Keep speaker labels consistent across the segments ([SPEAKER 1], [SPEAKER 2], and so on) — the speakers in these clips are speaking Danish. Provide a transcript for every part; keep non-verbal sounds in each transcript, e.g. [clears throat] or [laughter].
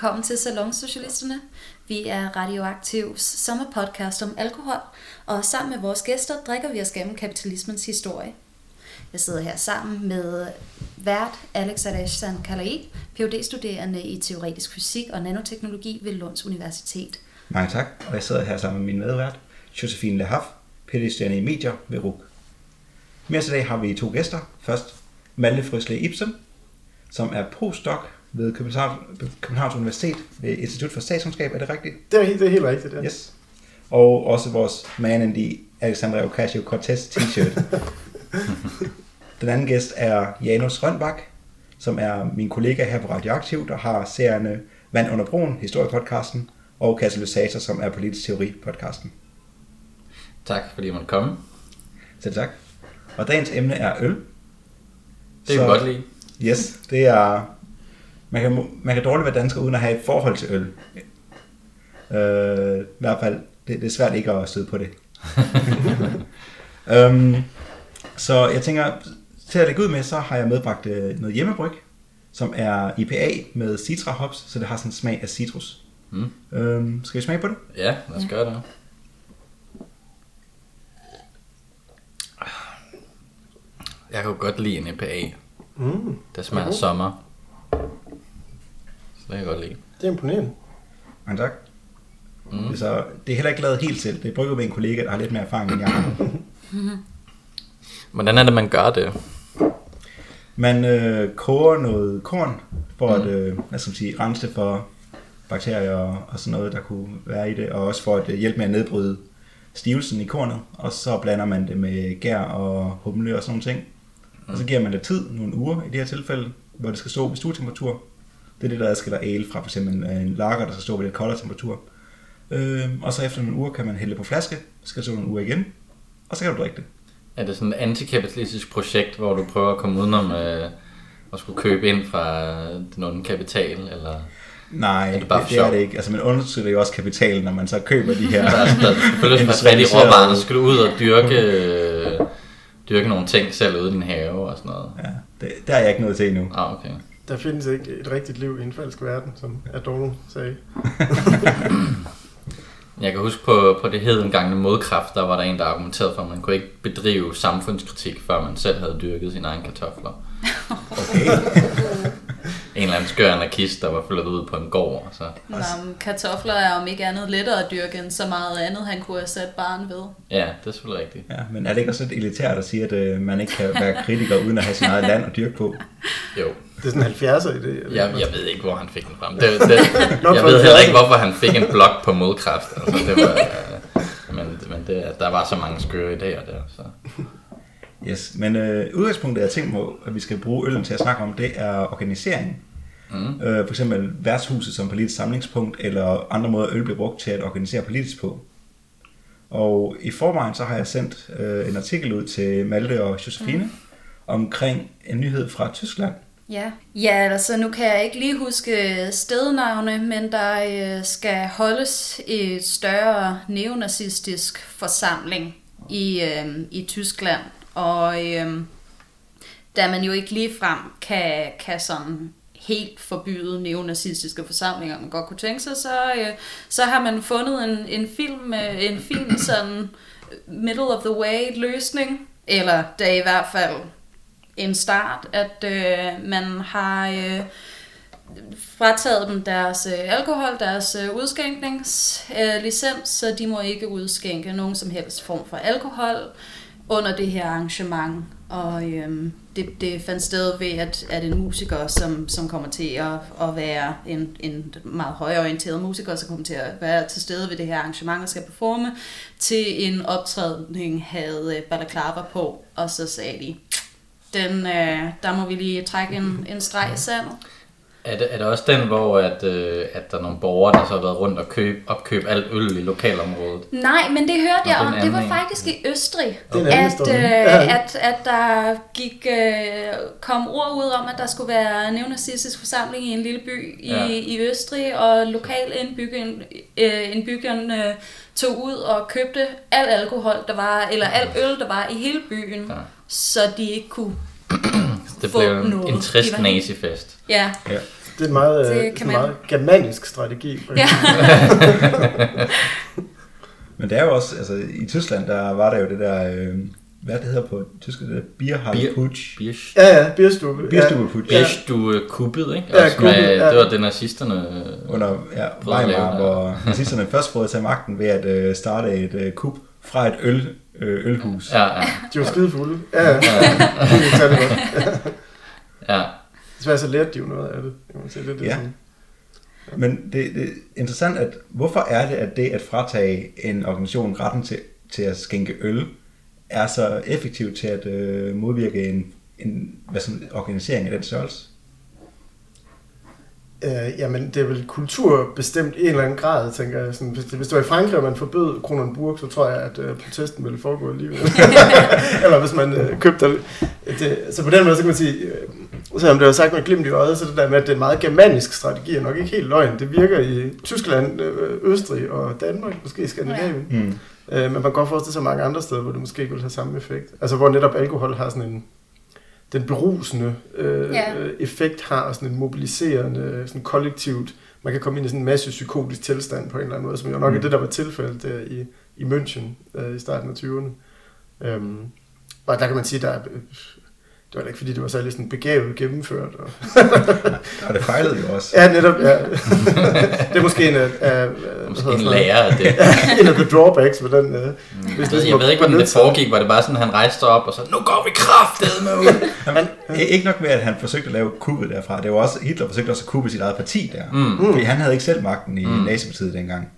[SPEAKER 1] velkommen til Salonsocialisterne. Vi er Radioaktivs sommerpodcast om alkohol, og sammen med vores gæster drikker vi os gennem kapitalismens historie. Jeg sidder her sammen med vært Alex Adeshan Kalaid, phd studerende i teoretisk fysik og nanoteknologi ved Lunds Universitet.
[SPEAKER 2] Mange tak, og jeg sidder her sammen med min medvært, Josefine Lehaf, phd studerende i medier ved RUG. Med os i dag har vi to gæster. Først Malte Frøsle Ibsen, som er postdoc ved Københavns, Københavns Universitet ved Institut for Statskundskab, er det rigtigt?
[SPEAKER 3] Det er, helt- det er helt rigtigt, ja.
[SPEAKER 2] Yes. Og også vores man in the Alexandra Ocasio-Cortez t-shirt. [laughs] Den anden gæst er Janus Rønbak, som er min kollega her på Radioaktiv, der har serierne Vand under broen, historiepodcasten, og Katalysator, som er politisk teori-podcasten.
[SPEAKER 4] Tak fordi jeg måtte komme.
[SPEAKER 2] Selv tak. Og dagens emne er øl.
[SPEAKER 4] Det kan vi godt lide.
[SPEAKER 2] Yes, det er... Man kan, man kan dårligt være dansker uden at have et forhold til øl. Øh, I hvert fald, det, det er svært ikke at støde på det. um, [laughs] så jeg tænker, til at lægge ud med, så har jeg medbragt øh, noget hjemmebryg, som er IPA med citra hops, så det har sådan en smag af citrus.
[SPEAKER 4] Mm.
[SPEAKER 2] Um, skal vi smage på det?
[SPEAKER 4] Ja, lad os gøre det. Jeg kan jo godt lide en EPA.
[SPEAKER 3] Mm,
[SPEAKER 4] Der smager
[SPEAKER 3] Mhm.
[SPEAKER 4] sommer. Kan jeg godt lide.
[SPEAKER 3] det er imponerende.
[SPEAKER 2] Mange tak.
[SPEAKER 4] Mm.
[SPEAKER 2] Så det er heller ikke lavet helt selv. Det er brygget med en kollega, der har lidt mere erfaring end jeg har. [laughs]
[SPEAKER 4] Hvordan er det, man gør det?
[SPEAKER 2] Man øh, koger noget korn for at øh, hvad skal man sige, rense det for bakterier og, og sådan noget, der kunne være i det, og også for at øh, hjælpe med at nedbryde stivelsen i kornet, og så blander man det med gær og humle og sådan nogle ting. Og så giver man det tid, nogle uger i det her tilfælde, hvor det skal stå ved stuetemperatur. Det er det, der adskiller ale fra for eksempel en, en lager, der skal stå ved lidt koldere temperatur. Øh, og så efter nogle uger kan man hælde det på flaske, skal stå nogle uger igen, og så kan du drikke det.
[SPEAKER 4] Er det sådan et antikapitalistisk projekt, hvor du prøver at komme udenom øh, at skulle købe ind fra den onde kapital? Eller?
[SPEAKER 2] Nej,
[SPEAKER 4] Er
[SPEAKER 2] det,
[SPEAKER 4] bare
[SPEAKER 2] det, det er det ikke. Altså man understøtter jo også kapitalen, når man så køber de her... [laughs]
[SPEAKER 4] Der, er- [laughs] der, selvfølgelig være fat i råvarerne, så skal du ud og dyrke, øh, dyrke nogle ting selv ude i din have og sådan noget.
[SPEAKER 2] ja, det, der er jeg ikke nået til endnu.
[SPEAKER 4] Ah, okay.
[SPEAKER 3] Der findes ikke et rigtigt liv i en falsk verden, som Adorno sagde. [laughs]
[SPEAKER 4] Jeg kan huske på, på det hedengangne modkraft, der var der en, der argumenterede for, at man kunne ikke bedrive samfundskritik, før man selv havde dyrket sine egne kartofler. [laughs]
[SPEAKER 2] Okay.
[SPEAKER 4] En eller anden skør anarkist, der var flyttet ud på en gård. Så.
[SPEAKER 1] Nå, men kartofler er om ikke andet lettere at dyrke end så meget andet, han kunne have sat barn ved.
[SPEAKER 4] Ja, det er selvfølgelig rigtigt.
[SPEAKER 2] Ja, men er det ikke også lidt elitært at sige, at øh, man ikke kan være kritiker uden at have sin eget land at dyrke på?
[SPEAKER 4] Jo,
[SPEAKER 3] Det er sådan en 70'er idé.
[SPEAKER 4] jeg,
[SPEAKER 3] hvad?
[SPEAKER 4] jeg ved ikke, hvor han fik den frem. Det, [laughs] det, jeg ved heller ikke, hvorfor han fik en blog på modkraft. Altså, det var, øh, men men det, der var så mange skøre idéer der. Så.
[SPEAKER 2] Yes, men øh, udgangspunktet jeg tænkt på, at vi skal bruge øllen til at snakke om, det er organisering.
[SPEAKER 4] Mm.
[SPEAKER 2] Øh, for eksempel værtshuset som politisk samlingspunkt, eller andre måder øl bliver brugt til at organisere politisk på. Og i forvejen så har jeg sendt øh, en artikel ud til Malte og Josefine mm. omkring en nyhed fra Tyskland.
[SPEAKER 1] Ja. ja, altså nu kan jeg ikke lige huske stednavne, men der øh, skal holdes et større neonazistisk forsamling i, øh, i Tyskland. Og øh, da man jo ikke lige frem kan, kan sådan helt forbyde neonazistiske forsamlinger, man godt kunne tænke sig, så, øh, så har man fundet en, en film med en fin sådan middle of the way løsning, eller det er i hvert fald en start, at øh, man har øh, frataget dem deres øh, alkohol, deres øh, udskænkningslicens, øh, licens, så de må ikke udskænke nogen som helst form for alkohol. under det her arrangement. Og øhm, det, det fandt sted ved, at, at en musiker, som, som kommer til at, at være en, en meget højorienteret musiker, som kommer til at være til stede ved det her arrangement og skal performe, til en optrædning havde øh, balaklava på, og så sagde de, den, øh, der må vi lige trække en, en streg i sandet.
[SPEAKER 4] Er det, er det også den, hvor at, øh, at der er nogle borgere, der så har været rundt og køb, opkøb alt øl i lokalområdet?
[SPEAKER 1] Nej, men det hørte jeg om. Det var faktisk i Østrig.
[SPEAKER 3] Anden
[SPEAKER 1] At, øh,
[SPEAKER 3] Ja.
[SPEAKER 1] at, at der gik, øh, kom ord ud om, at der skulle være neonazistisk forsamling i en lille by i,
[SPEAKER 4] Ja.
[SPEAKER 1] i Østrig, og lokal indbyggeren, øh, indbyggeren øh, tog ud og købte al alkohol, der var, eller al øl, der var i hele byen,
[SPEAKER 4] Ja.
[SPEAKER 1] så de ikke kunne
[SPEAKER 4] Det blev en, en trist nazifest.
[SPEAKER 1] Ja,
[SPEAKER 3] Det er en meget,
[SPEAKER 1] Det kan
[SPEAKER 3] kan
[SPEAKER 1] man-
[SPEAKER 3] meget germanisk strategi.
[SPEAKER 1] ja. [laughs]
[SPEAKER 2] Men det er jo også, altså i Tyskland, der var der jo det der, øh, hvad det hedder på tysk, det der Bierhalsputsch.
[SPEAKER 4] Birch.
[SPEAKER 3] Ja, ja, bierstube.
[SPEAKER 2] Bierstubeputsch.
[SPEAKER 3] Ja.
[SPEAKER 4] Øh, kuppede, ikke?
[SPEAKER 3] Ja, kuppet,
[SPEAKER 4] med,
[SPEAKER 3] ja.
[SPEAKER 4] Det var det nazisterne... øh,
[SPEAKER 2] Under ja, Weimar, hvor nazisterne først prøvede at tage magten ved at øh, starte et øh, kup fra et øl, øh, ølhus.
[SPEAKER 4] Ja, ja,
[SPEAKER 3] De var skide fulde. Ja, ja. Tage det godt.
[SPEAKER 4] ja.
[SPEAKER 3] Desværre så lærte de jo noget af det. kan man sige. Det, er det,
[SPEAKER 2] Ja.
[SPEAKER 3] sådan-
[SPEAKER 2] Men det, det er interessant, at hvorfor er det, at det at fratage en organisation retten til, til at skænke øl, er så effektivt til at øh, modvirke en, en hvad sådan, organisering af den størrelse?
[SPEAKER 3] Øh, jamen, det er vel kulturbestemt i en eller anden grad, tænker jeg. Sådan, hvis, det, hvis det var i Frankrig, og man forbød Kronenburg, så tror jeg, at øh, protesten ville foregå alligevel. [laughs] eller hvis man øh, købte det. det. Så på den måde, så kan man sige, øh, selvom det var sagt med glimt i øjet, så det der med, at det er en meget germanisk strategi, er nok ikke helt løgn. Det virker i Tyskland, øh, Østrig og Danmark, måske i Skandinavien.
[SPEAKER 2] Mm.
[SPEAKER 3] Øh, men man kan godt forestille sig mange andre steder, hvor det måske ikke vil have samme effekt. Altså hvor netop alkohol har sådan en den berusende øh,
[SPEAKER 1] Ja.
[SPEAKER 3] effekt har sådan en mobiliserende, sådan kollektivt, man kan komme ind i sådan en masse psykotisk tilstand på en eller anden måde, som jo nok mm. er det, der var tilfældet der i, i München øh, i starten af 20'erne. Øhm, og der kan man sige, der er, det var da ikke fordi, det var særlig sådan begavet gennemført. Og, [laughs]
[SPEAKER 2] Og det fejlede jo også.
[SPEAKER 3] ja, netop, ja. det er måske en af,
[SPEAKER 4] Måske en lærer af det. [laughs]
[SPEAKER 3] en af the drawbacks ved den. Øh,
[SPEAKER 4] Jeg
[SPEAKER 3] hvis
[SPEAKER 4] ved,
[SPEAKER 3] det
[SPEAKER 4] jeg ved ikke, hvordan det foregik. Var det bare sådan, at han rejste op og så, nu går vi kraftedet med ud. [laughs]
[SPEAKER 2] Han, ikke nok med, at han forsøgte at lave kuppet derfra. Det var også, Hitler forsøgte også at kuppe sit eget parti der.
[SPEAKER 4] Mm.
[SPEAKER 2] Fordi han havde ikke selv magten i
[SPEAKER 4] Mm.
[SPEAKER 2] mm. nazipartiet dengang.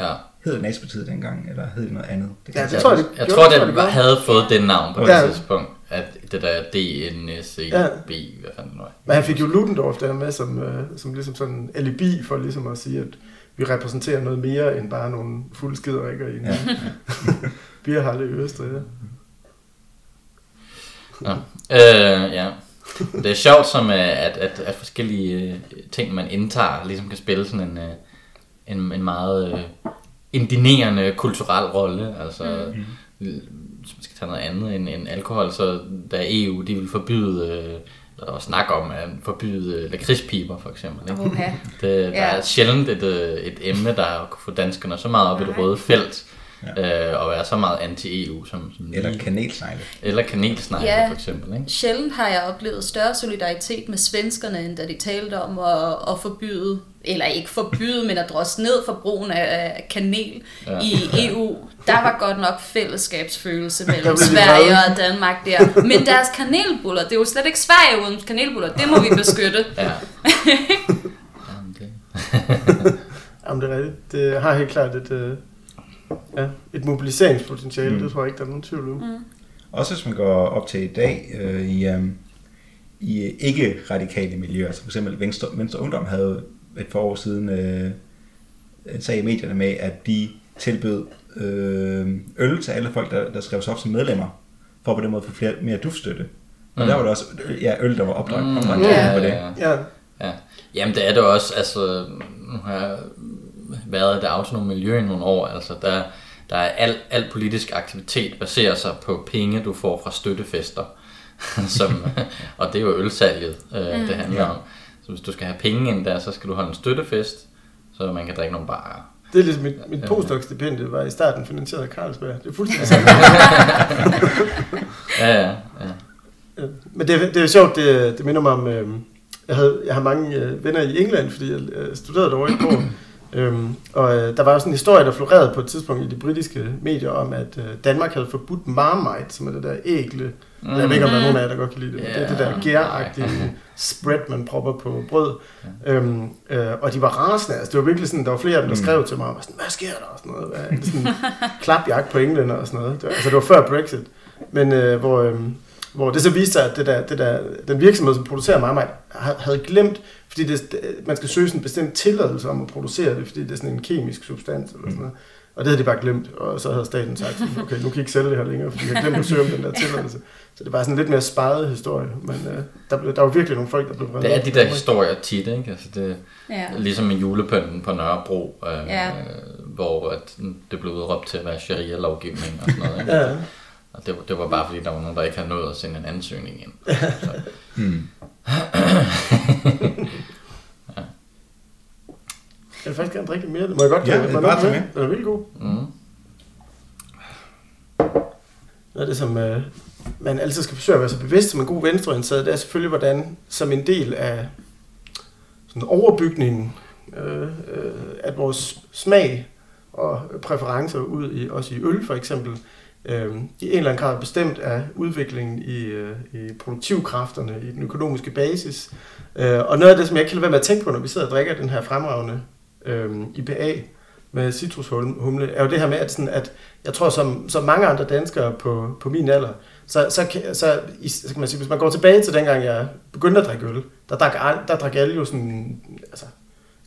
[SPEAKER 4] Ja.
[SPEAKER 2] Hed det nazipartiet dengang, eller hed det noget andet? Det
[SPEAKER 3] Ja, det
[SPEAKER 2] jeg
[SPEAKER 3] tror jeg,
[SPEAKER 2] ikke
[SPEAKER 3] det
[SPEAKER 4] Jeg
[SPEAKER 3] gjorde
[SPEAKER 4] tror,
[SPEAKER 3] det,
[SPEAKER 4] det havde fået det navn på det
[SPEAKER 3] Ja.
[SPEAKER 4] tidspunkt. At det der DNCB,
[SPEAKER 3] Ja.
[SPEAKER 4] hvad fanden det var.
[SPEAKER 3] Men han fik jo Ludendorff der med som, øh, som ligesom sådan en alibi for ligesom at sige, at vi repræsenterer noget mere end bare nogle fulde skiderikker i en
[SPEAKER 2] Ja. [laughs]
[SPEAKER 3] bierhalle i Østrig. Ja.
[SPEAKER 4] Nå. Øh, ja. Det er sjovt, som, øh, at, at, at forskellige øh, ting, man indtager, ligesom kan spille sådan en, øh, en, en meget øh, indinerende kulturel rolle. Altså, mm. Hvis man skal tage noget andet end, end alkohol, så da EU de ville forbyde, øh, der var snak om at forbyde øh, lakridspiber for eksempel. Ikke?
[SPEAKER 1] Uha.
[SPEAKER 4] Det, der
[SPEAKER 1] Ja.
[SPEAKER 4] er sjældent et, øh, et emne, der kunne få danskerne så meget op i det
[SPEAKER 1] Nej.
[SPEAKER 4] røde felt, ja. øh, og være så meget anti-EU som, som
[SPEAKER 2] Eller kanelsnegle.
[SPEAKER 4] eller kanelsnegle
[SPEAKER 1] Ja.
[SPEAKER 4] for eksempel. Ikke?
[SPEAKER 1] Sjældent har jeg oplevet større solidaritet med svenskerne, end da de talte om at, at forbyde, eller ikke forbyde, [laughs] men at drosse ned for brugen af kanel
[SPEAKER 4] Ja.
[SPEAKER 1] i EU. Der var godt nok fællesskabsfølelse [laughs] mellem Sverige og Danmark der. Men deres kanelbuller, det er jo slet ikke Sverige uden kanelbuller, det må vi beskytte.
[SPEAKER 4] Ja. [laughs] Jamen, det.
[SPEAKER 3] Jamen, det er rigtigt. Det har helt klart et, øh, ja, et mobiliseringspotentiale, mm. det tror jeg ikke, der er nogen tvivl om. Mm.
[SPEAKER 2] Også hvis man går op til i dag øh, i, øh, i ikke-radikale miljøer, som for eksempel Venstre, Venstre Ungdom havde et par år siden øh, en sag i medierne med, at de tilbød øh, øl til alle folk, der, der skrev sig op som medlemmer, for på den måde at få flere, mere duftstøtte. Og
[SPEAKER 4] Mm.
[SPEAKER 2] der var der også ja, øl, der var opdraget
[SPEAKER 4] Mm,
[SPEAKER 3] ja,
[SPEAKER 2] på det.
[SPEAKER 4] ja.
[SPEAKER 3] Ja,
[SPEAKER 4] Ja. Jamen det er det også, altså nu har jeg været i det autonome miljø i nogle år, altså der, der er al, al politisk aktivitet baserer sig på penge, du får fra støttefester, [laughs] som, og det er jo ølsalget, øh, det handler om. Så hvis du skal have penge ind der, så skal du holde en støttefest, så man kan drikke nogle barer.
[SPEAKER 3] det er ligesom mit, mit postdoc-stipendie var i starten finansieret af Carlsberg. Det er fuldstændig sandt. [laughs]
[SPEAKER 4] Ja, ja, ja.
[SPEAKER 3] Men det, er- det er sjovt, det, det minder mig om, øh, jeg, havde, jeg har mange øh, venner i England, fordi jeg øh, studerede derovre i et år, Øhm, og øh, der var sådan en historie, der florerede på et tidspunkt i de britiske medier om, at øh, Danmark havde forbudt Marmite, som er det der ægle. Mm. Jeg ved ikke, om der er nogen af jer, der godt kan lide det, men det er det der gæragtige spread, man propper på brød. Øhm, øh, og de var rasende. Altså, det var virkelig sådan, der var flere af dem, der skrev til mig, sådan, hvad sker der? Og sådan noget. Hvad, sådan klapjagt på englænder og sådan noget. Det var, altså, det var før Brexit. Men øh, hvor, øh, hvor det så viste sig, at det der, det der, den virksomhed, som producerer Marmite, havde glemt, fordi det, man skal søge sådan en bestemt tilladelse om at producere det, fordi det er sådan en kemisk substans eller sådan noget. Og det havde de bare glemt, og så havde staten sagt, okay, nu kan I ikke sælge det her længere, fordi jeg har glemt at søge om den der tilladelse. Så det var sådan en lidt mere sparet historie, men øh, der, blev, der var virkelig nogle folk, der blev
[SPEAKER 4] vrede. Det er de der historier tit, ikke? Altså det,
[SPEAKER 1] Ja.
[SPEAKER 4] Ligesom med julepynten på Nørrebro, øh,
[SPEAKER 1] Ja.
[SPEAKER 4] hvor at det blev udråbt til at være sharia-lovgivning og sådan noget. Ikke?
[SPEAKER 3] Ja,
[SPEAKER 4] Og det, det var bare fordi, der var nogen, der ikke havde nået at sende en ansøgning ind. [laughs] Så,
[SPEAKER 2] Hmm. [laughs]
[SPEAKER 3] jeg vil faktisk gerne drikke mere. Det må jeg godt
[SPEAKER 2] Ja,
[SPEAKER 3] tage.
[SPEAKER 2] det er
[SPEAKER 3] jeg
[SPEAKER 2] bare
[SPEAKER 3] godt
[SPEAKER 2] tage
[SPEAKER 3] tage Den er virkelig god.
[SPEAKER 4] mm.
[SPEAKER 3] Noget af det, som øh, man altid skal forsøge at være så bevidst som en god venstreorienteret, det er selvfølgelig, hvordan som en del af sådan overbygningen, øh, øh, at vores smag og præferencer ud i, også i øl for eksempel, øh, i en eller anden grad bestemt af udviklingen i, øh, i produktivkræfterne, i den økonomiske basis. Øh, og noget af det, som jeg ikke kan lade være med at tænke på, når vi sidder og drikker den her fremragende øh, IPA med citrushumle, er jo det her med, at, sådan, at jeg tror, som, som mange andre danskere på, på min alder, så, så, så, så kan man sige, hvis man går tilbage til dengang, jeg begyndte at drikke øl, der drak, der drak alle jo sådan, altså,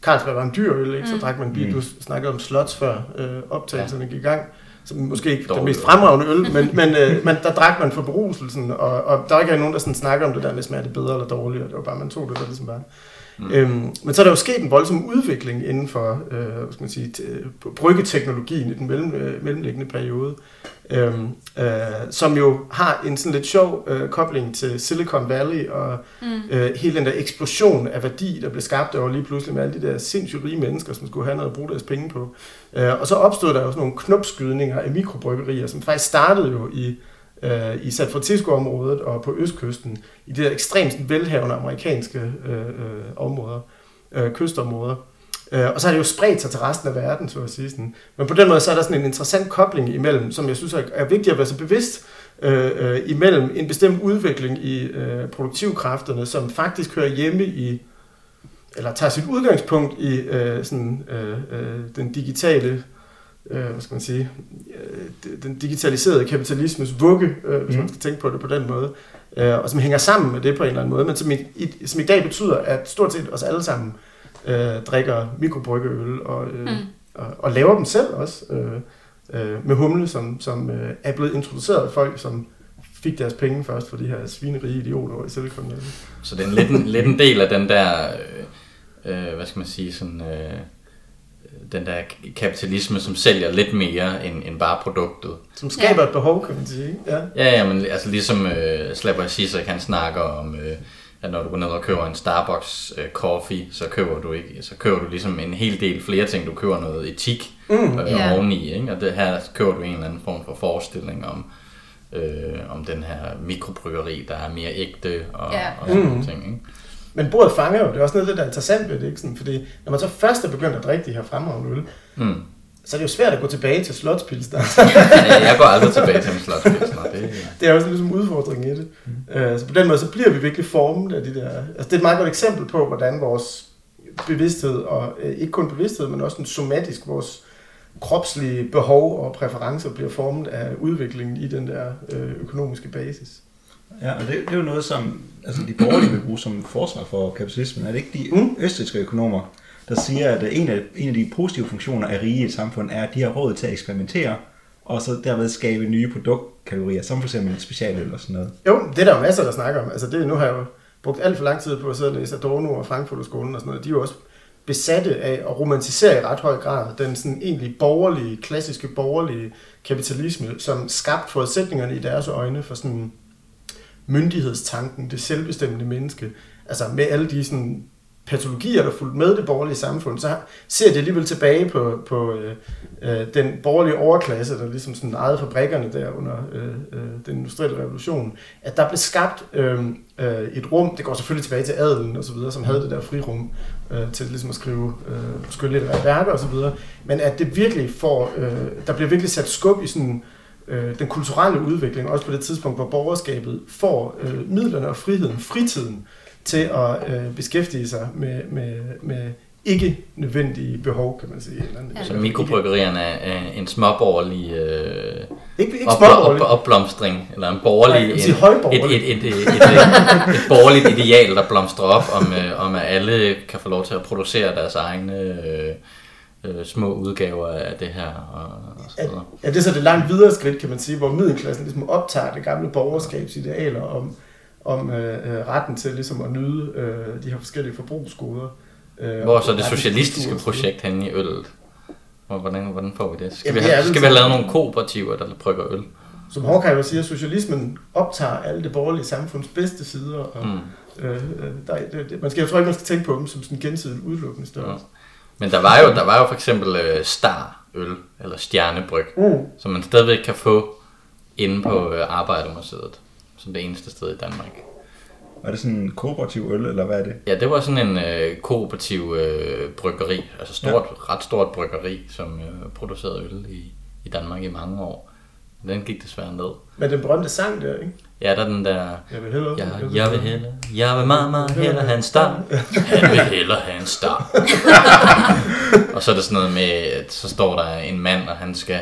[SPEAKER 3] Carlsberg var en dyr øl, ikke? så
[SPEAKER 1] Mm.
[SPEAKER 3] drak man bil, du snakkede om slots før øh, optagelserne gik i gang, som måske ikke den
[SPEAKER 4] Dårlig
[SPEAKER 3] mest
[SPEAKER 4] øl.
[SPEAKER 3] fremragende øl, men, [laughs] men, øh, men der drak man for beruselsen, og, og der var ikke nogen, der sådan snakker om det der med, smager det bedre eller dårligere, det var bare, man tog det, der ligesom var. Mm. Øhm, men så er der jo sket en voldsom udvikling inden for øh, hvad skal man sige, t- bryggeteknologien i den mellem, øh, mellemliggende periode, øhm, øh, som jo har en sådan lidt sjov øh, kobling til Silicon Valley og
[SPEAKER 1] Mm.
[SPEAKER 3] øh, hele den der eksplosion af værdi, der blev skabt over lige pludselig med alle de der sindssygt rige mennesker, som skulle have noget at bruge deres penge på. Øh, og så opstod der sådan nogle knopskydninger af mikrobryggerier, som faktisk startede jo i, øh, i San Francisco-området og på østkysten, i de der ekstremt velhavende amerikanske øh, øh, områder, øh, kystområder. Øh, og så har det jo spredt sig til resten af verden, så at sige. Sådan. Men på den måde, så er der sådan en interessant kobling imellem, som jeg synes er, er vigtigt at være så bevidst, øh, øh, imellem en bestemt udvikling i øh, produktivkræfterne, som faktisk hører hjemme i, eller tager sit udgangspunkt i øh, sådan, øh, øh, den digitale, øh, hvad skal man sige, øh, den digitaliserede kapitalismes vugge, øh, hvis
[SPEAKER 2] Mhm.
[SPEAKER 3] man skal tænke på det på den måde, øh, og som hænger sammen med det på en eller anden måde, men som i, i, som i dag betyder, at stort set os alle sammen øh, drikker mikrobryggeøl og, øh,
[SPEAKER 1] Mm.
[SPEAKER 3] og, og laver dem selv også, øh, øh, med humle, som, som øh, er blevet introduceret af folk, som fik deres penge først for de her svinerige idioter over i Silicon Valley.
[SPEAKER 4] Så det er en lidt, en, [laughs] lidt en del af den der, øh, øh, hvad skal man sige, sådan, øh, den der kapitalisme, som sælger lidt mere end, end bare produktet.
[SPEAKER 3] Som skaber ja. et behov, kan man sige. Ja.
[SPEAKER 4] Ja, ja, men altså ligesom øh, Slapper Zizek, han snakker om, øh, at når du går ned og køber en Starbucks øh, coffee, så køber du ikke, så køber du ligesom en hel del flere ting. Du køber noget etik
[SPEAKER 3] Mm.
[SPEAKER 4] øh,
[SPEAKER 1] Ja.
[SPEAKER 4] oveni, ikke? og det her køber du en eller anden form for forestilling om, øh, om den her mikrobryggeri, der er mere ægte og,
[SPEAKER 1] Ja.
[SPEAKER 4] og sådan
[SPEAKER 3] Mm.
[SPEAKER 4] nogle ting. Ikke?
[SPEAKER 3] Men bordet fanger jo, det er også noget af det, der er interessant ved det, ikke? Sådan, fordi når man så først er begyndt at drikke de her fremragende øl,
[SPEAKER 4] Mm.
[SPEAKER 3] Så er det jo svært at gå tilbage til slotspilsner.
[SPEAKER 4] Ja, jeg går aldrig tilbage til en slotspilsner. Det,
[SPEAKER 3] det er også ligesom udfordringen i det. Mm. Så på den måde, så bliver vi virkelig formet af de der... Altså, det er et meget godt eksempel på, hvordan vores bevidsthed, og uh, ikke kun bevidsthed, men også en somatisk, vores kropslige behov og præferencer bliver formet af udviklingen i den der øh, økonomiske basis.
[SPEAKER 2] Ja, og det, det er jo noget, som altså de borgerlige vil bruge som forsvar for kapitalismen. Er det ikke de
[SPEAKER 3] Mm.
[SPEAKER 2] østriske økonomer, der siger, at en af, en af de positive funktioner af rige i et samfund er, at de har råd til at eksperimentere, og så derved skabe nye produktkategorier, som for eksempel specialøl og sådan noget.
[SPEAKER 3] Jo, det er der jo masser, der snakker om. Altså det, nu har jeg jo brugt alt for lang tid på at sidde og læse Adorno og Frankfurterskolen og sådan noget. De er jo også besatte af at romantisere i ret høj grad den sådan egentlig borgerlige, klassiske borgerlige kapitalisme, som skabte forudsætningerne i deres øjne for sådan myndighedstanken, det selvbestemmende menneske. Altså med alle de sådan patologier, der fulgte med det borgerlige samfund, så ser de alligevel tilbage på, på øh, øh, den borgerlige overklasse, der ligesom sådan ejede fabrikkerne der under øh, øh, den industrielle revolution, at der blev skabt øh, øh, et rum, det går selvfølgelig tilbage til adelen og så videre, som havde det der frirum øh, til ligesom at skrive øh, skønlitterære værker og så videre, men at det virkelig får, øh, der bliver virkelig sat skub i sådan øh, den kulturelle udvikling, også på det tidspunkt, hvor borgerskabet får øh, midlerne og friheden, fritiden, til at øh, beskæftige sig med, med, med ikke nødvendige behov, kan man sige. Eller,
[SPEAKER 4] ja. Så mikrobryggerierne er en småborgerlig øh,
[SPEAKER 3] ikke, ikke op, op,
[SPEAKER 4] opblomstring, eller en borgerlig,
[SPEAKER 3] Nej,
[SPEAKER 4] en, et, et, et, et, et, et, et borgerligt ideal, der blomstrer op, om, øh, om at alle kan få lov til at producere deres egne øh, øh, små udgaver af det her. Og, og
[SPEAKER 3] så ja, ja, det er så det langt videre skridt, kan man sige, hvor middelklassen ligesom optager det gamle borgerskabsidealer om om øh, øh, retten til ligesom at nyde øh, de her forskellige forbrugsgoder.
[SPEAKER 4] Øh, Hvor så det socialistiske projekt henne i øllet? Hvordan, hvordan får vi det? Skal, Jamen, vi, have, skal vi have lavet nogle kooperativer, der brygger øl?
[SPEAKER 3] Som Horkheimer siger, socialismen optager alle det borgerlige samfunds bedste sider. Og, mm. øh, der, det, det, man skal, jeg tror ikke, man skal tænke på dem som sådan gensidigt udelukkende størrelse. Ja.
[SPEAKER 4] Men der var jo, der var jo for eksempel øh, Star øl, eller Stjernebryg, mm. som man stadigvæk kan få inde på øh, Arbejdermuseet som det eneste sted i Danmark.
[SPEAKER 2] Var det sådan en kooperativ øl, eller hvad er det?
[SPEAKER 4] Ja, det var sådan en øh, kooperativ øh, bryggeri, altså stort, ja. ret stort bryggeri, som øh, producerede øl i, i Danmark i mange år. Den gik desværre ned.
[SPEAKER 3] Men den berømte sang der, ikke?
[SPEAKER 4] Ja, der er den der...
[SPEAKER 3] Jeg vil hellere...
[SPEAKER 4] Ja, jeg vil hellere... Jeg vil meget, meget hellere have en star. Han vil hellere have en star. [laughs] og så er der sådan noget med, at så står der en mand, og han skal...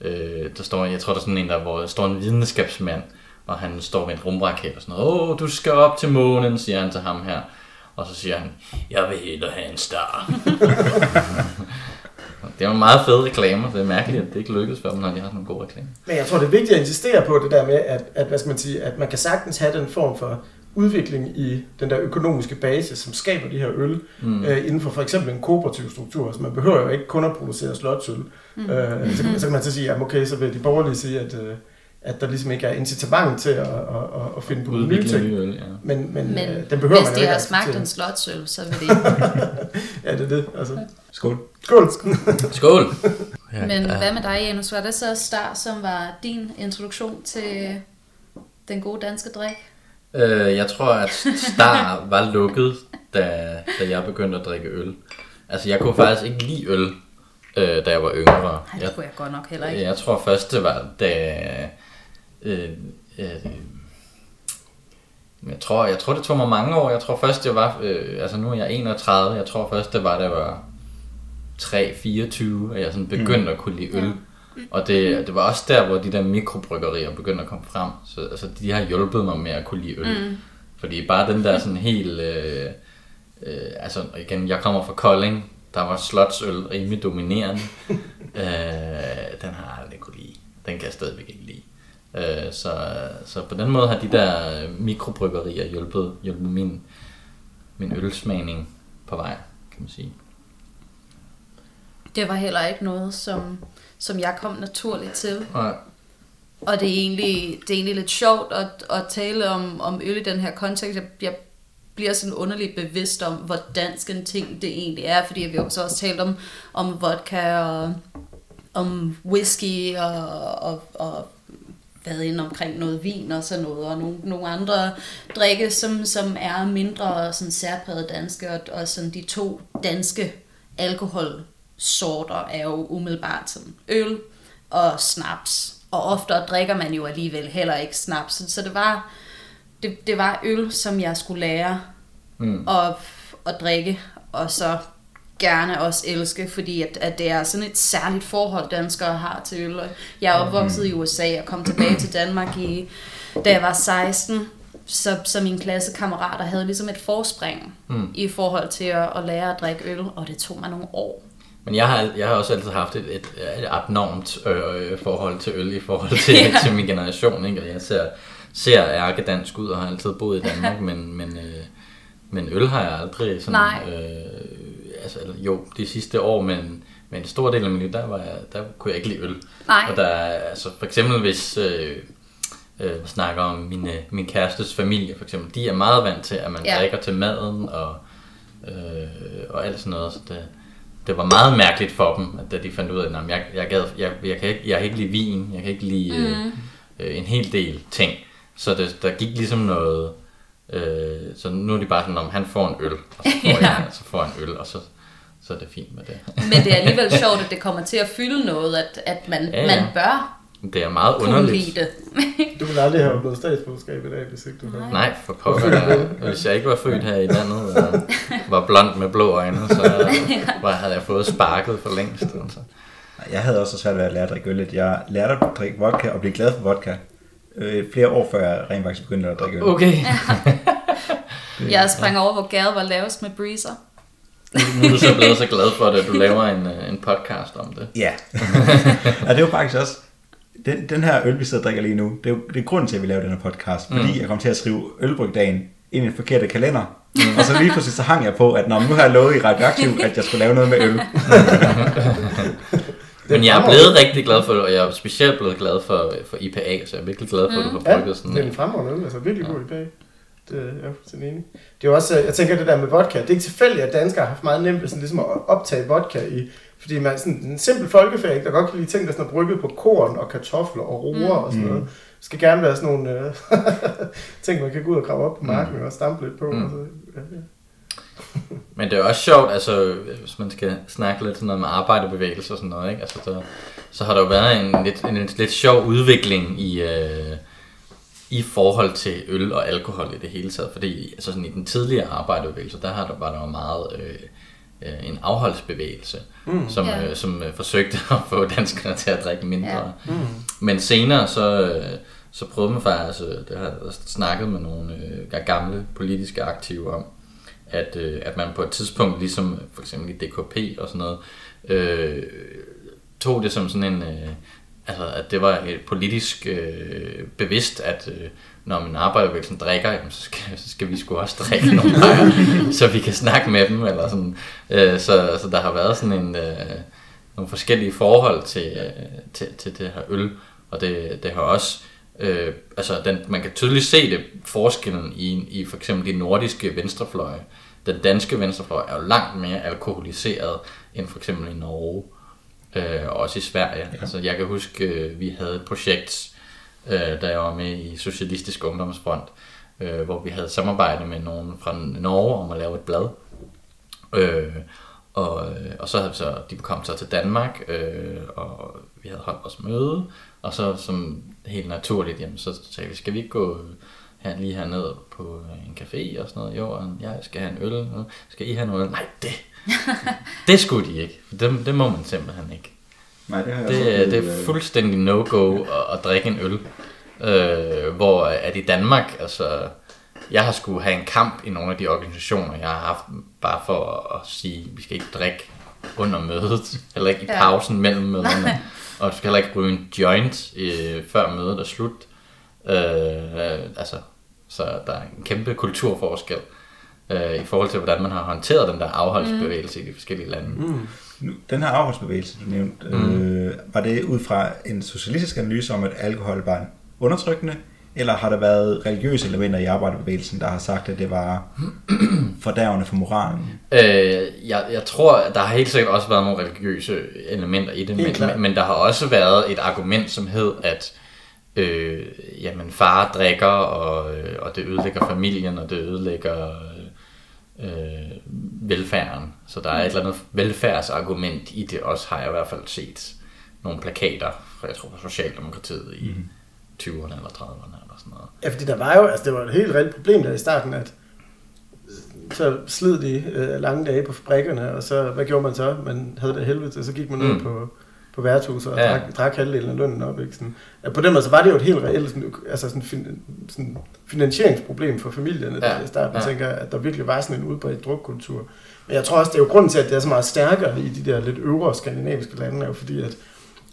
[SPEAKER 4] Øh, der står, jeg tror, der er sådan en der, hvor der står en videnskabsmand, og han står med en rumraket og sådan noget. Åh, du skal op til månen, siger han til ham her. Og så siger han, jeg vil hellere have en star. [laughs] det er jo meget fede reklamer. Det er mærkeligt, at det ikke lykkedes for dem, når de har sådan en god reklame.
[SPEAKER 3] Men jeg tror, det er vigtigt at insistere på det der med, at, at, hvad skal man, sige, at man kan sagtens have den form for udvikling i den der økonomiske base, som skaber de her øl, mm. øh, inden for for eksempel en kooperativ struktur. Så altså, man behøver jo ikke kun at producere slotsøl. Mm. Øh, så, så kan man så sige, at okay, så vil de borgerlige sige, at øh, at der ligesom ikke er incitament til at, at, at, at finde på nye ting. Nye øl, ja. Men, men, men øh, den behøver
[SPEAKER 1] hvis
[SPEAKER 3] man de
[SPEAKER 1] har smagt en slotsøl, så vil
[SPEAKER 3] det [laughs] Ja, det er det. Altså.
[SPEAKER 2] Skål.
[SPEAKER 3] Skål.
[SPEAKER 4] Skål.
[SPEAKER 1] men hvad med dig, Janus? Var det så Star, som var din introduktion til den gode danske drik?
[SPEAKER 4] Øh, jeg tror, at Star var lukket, da, da jeg begyndte at drikke øl. Altså, jeg kunne faktisk ikke lide øl, øh, da jeg var yngre.
[SPEAKER 1] Nej, det kunne jeg godt nok heller ikke.
[SPEAKER 4] Jeg tror først, det var, da Øh, øh, jeg tror, jeg tror, det tog mig mange år. Jeg tror først, det var... Øh, altså, nu er jeg 31. Jeg tror først, det var, det var 3-24, at jeg sådan begyndte mm. at kunne lide øl. Ja. Og det, det var også der, hvor de der mikrobryggerier begyndte at komme frem. Så altså, de har hjulpet mig med at kunne lide øl. Mm. Fordi bare den der sådan helt... Øh, øh, altså igen, jeg kommer fra Kolding. Der var slotsøl rimelig dominerende. [laughs] øh, den har jeg aldrig kunne lide. Den kan jeg stadigvæk ikke lide. Øh, så, så på den måde har de der mikrobryggerier hjulpet, hjulpet min, min ølsmagning på vej, kan man sige.
[SPEAKER 1] Det var heller ikke noget, som, som jeg kom naturligt til.
[SPEAKER 4] Nej.
[SPEAKER 1] Og det er egentlig, det er egentlig lidt sjovt at, at tale om, om øl i den her kontekst. Jeg, jeg bliver sådan underligt bevidst om, hvor dansk en ting det egentlig er, fordi vi har så også talt om, om vodka og om whisky og, og, og været inde omkring noget vin og sådan noget, og nogle, nogle andre drikke, som, som er mindre sådan særpræget danske, og, og sådan de to danske alkoholsorter er jo umiddelbart sådan øl og snaps. Og ofte drikker man jo alligevel heller ikke snaps. Så det var, det, det var øl, som jeg skulle lære mm. at, at drikke, og så gerne også elske, fordi at, at det er sådan et særligt forhold, danskere har til øl. Jeg er opvokset i USA og kom tilbage til Danmark, i, da jeg var 16, så, så mine klassekammerater havde ligesom et forspring mm. i forhold til at, at lære at drikke øl, og det tog mig nogle år.
[SPEAKER 4] Men jeg har, jeg har også altid haft et, et, et abnormt øh, forhold til øl i forhold [laughs] til, ja. til min generation. Ikke? Og jeg ser, ser ærke dansk ud og har altid boet i Danmark, [laughs] men, men, øh, men øl har jeg aldrig sådan,
[SPEAKER 1] Nej.
[SPEAKER 4] Øh, altså, jo, de sidste år, men, men en stor del af mit liv, der, var jeg, der kunne jeg ikke lide øl.
[SPEAKER 1] Nej.
[SPEAKER 4] Og der, altså, for eksempel hvis, øh, øh, snakker om min, min kærestes familie, for eksempel, de er meget vant til, at man ja. drikker til maden, og øh, og alt sådan noget. Så det, det var meget mærkeligt for dem, at da de fandt ud af, at jeg, jeg, gad, jeg, jeg, kan ikke, jeg kan ikke lide vin, jeg kan ikke lide mm. øh, en hel del ting. Så det, der gik ligesom noget... Øh, så nu er de bare sådan, om han får en øl, og så [laughs] får, ja. jeg, så får jeg en øl, og så, så er det fint med det.
[SPEAKER 1] Men det er alligevel sjovt, at det kommer til at fylde noget, at, at man, ja, ja. man bør
[SPEAKER 4] det er meget underligt.
[SPEAKER 1] det.
[SPEAKER 3] du ville aldrig have opnået statsborgerskab i dag, hvis ikke du havde.
[SPEAKER 4] Nej, for pokker. Hvis jeg ikke var født her i landet og [laughs] var blond med blå øjne, så var, havde jeg fået sparket for længst. Altså.
[SPEAKER 2] Jeg havde også svært ved at lære at drikke øl. Jeg lærte at drikke vodka og blive glad for vodka øh, flere år før jeg rent faktisk begyndte at drikke øl.
[SPEAKER 4] Okay. [laughs]
[SPEAKER 1] jeg sprang over, hvor gæret var lavest med Breezer.
[SPEAKER 4] Nu er du så blevet så glad for det, at du laver en, øh, en podcast om det.
[SPEAKER 2] Ja. [laughs] ja, det er jo faktisk også, den, den her øl, vi sidder og drikker lige nu, det er jo det er grunden til, at vi laver den her podcast. Fordi mm. jeg kom til at skrive ølbrygdagen ind i en forkerte kalender. Mm. Og så lige pludselig så hang jeg på, at når nu har jeg lovet i Radioaktiv, at jeg skulle lave noget med øl. [laughs]
[SPEAKER 4] Men jeg er blevet rigtig glad for det, og jeg er specielt blevet glad for, for IPA, så jeg er virkelig glad for, at du har brygget sådan.
[SPEAKER 3] Ja, det er en fremragende øl, altså virkelig god IPA. Det er jeg fuldstændig enig. Det er også, jeg tænker det der med vodka, det er ikke tilfældigt, at danskere har haft meget nemt sådan, ligesom at optage vodka i fordi man sådan en simpel folkefærd, der godt kan lide ting, der sådan er brygget på korn og kartofler og roer mm. og sådan noget. Det skal gerne være sådan nogle øh, [laughs] ting, man kan gå ud og grave op på marken mm. og stampe lidt på. Mm. Og så, ja, ja. [laughs]
[SPEAKER 4] Men det er også sjovt, altså, hvis man skal snakke lidt sådan noget med arbejderbevægelse og sådan noget, ikke? Altså, der, så har der jo været en lidt, en, en lidt sjov udvikling i, øh, i forhold til øl og alkohol i det hele taget. Fordi altså sådan, i den tidligere arbejderbevægelse, der har der, var der meget øh, øh, en afholdsbevægelse, mm. som, yeah. øh, som øh, forsøgte [laughs] at få danskerne til at drikke mindre. Yeah. Mm. Men senere så, øh, så prøvede man faktisk, øh, det har jeg snakket med nogle øh, gamle politiske aktive om, at, øh, at man på et tidspunkt, ligesom for eksempel i DKP og sådan noget, øh, tog det som sådan en, øh, altså at det var et politisk øh, bevidst, at øh, når man arbejderbevægelsen drikker, jamen, så, skal, så skal vi sgu også drikke [laughs] nogle bajer, så vi kan snakke med dem. Eller sådan. Øh, så, så der har været sådan en, øh, nogle forskellige forhold til, øh, til, til det her øl, og det, det har også Øh, altså den, man kan tydeligt se det forskellen i, i for eksempel de nordiske venstrefløje. Den danske venstrefløj er jo langt mere alkoholiseret end for eksempel i Norge, øh, og også i Sverige. Ja. Altså jeg kan huske, øh, vi havde et projekt, øh, da jeg var med i Socialistisk Ungdomsfront, øh, hvor vi havde samarbejde med nogen fra Norge om at lave et blad. Øh, og, og så havde vi så, de kom så til Danmark, øh, og vi havde holdt vores møde, og så som helt naturligt, jamen, så sagde vi, skal vi ikke gå her, lige herned på en café og sådan noget? Jo, og jeg skal have en øl. Skal I have noget? Nej, det, [laughs] det skulle de ikke. Det, det må man simpelthen ikke.
[SPEAKER 2] Nej, det, har jeg
[SPEAKER 4] det, det er fuldstændig no-go at, at drikke en øl. Øh, hvor at i Danmark, altså, jeg har skulle have en kamp i nogle af de organisationer, jeg har haft, bare for at, at sige, vi skal ikke drikke under mødet, [laughs] eller ikke i pausen ja. mellem møderne, og du skal heller ikke ryge en joint, øh, før mødet er slut. Øh, altså, så der er en kæmpe kulturforskel øh, i forhold til, hvordan man har håndteret den der afholdsbevægelse mm. i de forskellige lande. Mm.
[SPEAKER 2] Nu, den her afholdsbevægelse, du nævnte, mm. øh, var det ud fra en socialistisk analyse om, at alkohol var undertrykkende, eller har der været religiøse elementer i arbejderbevægelsen, der har sagt, at det var [clears throat] fordærvende for moralen?
[SPEAKER 4] Øh, jeg, jeg tror, at der har helt sikkert også været nogle religiøse elementer i det, men, men, men der har også været et argument, som hed, at øh, jamen, far drikker, og, øh, og det ødelægger familien, og det ødelægger øh, velfærden. Så der er et eller andet velfærdsargument i det også, har jeg i hvert fald set nogle plakater fra, jeg tror, fra Socialdemokratiet i mm. 20'erne eller 30'erne eller sådan noget.
[SPEAKER 3] Ja, fordi der var jo, altså det var et helt reelt problem der i starten, at så slid de øh, lange dage på fabrikkerne, og så, hvad gjorde man så? Man havde det helvede, så gik man mm. ud på, på værtshuset og ja. drak, drak halvdelen af lønnen op. Ikke? Sådan, ja, på den måde, så var det jo et helt reelt sådan, altså sådan, fin, sådan finansieringsproblem for familierne ja. der i starten. Ja. tænker, at der virkelig var sådan en udbredt drukkultur. Men jeg tror også, det er jo grunden til, at det er så meget stærkere i de der lidt øvre skandinaviske lande, er jo fordi, at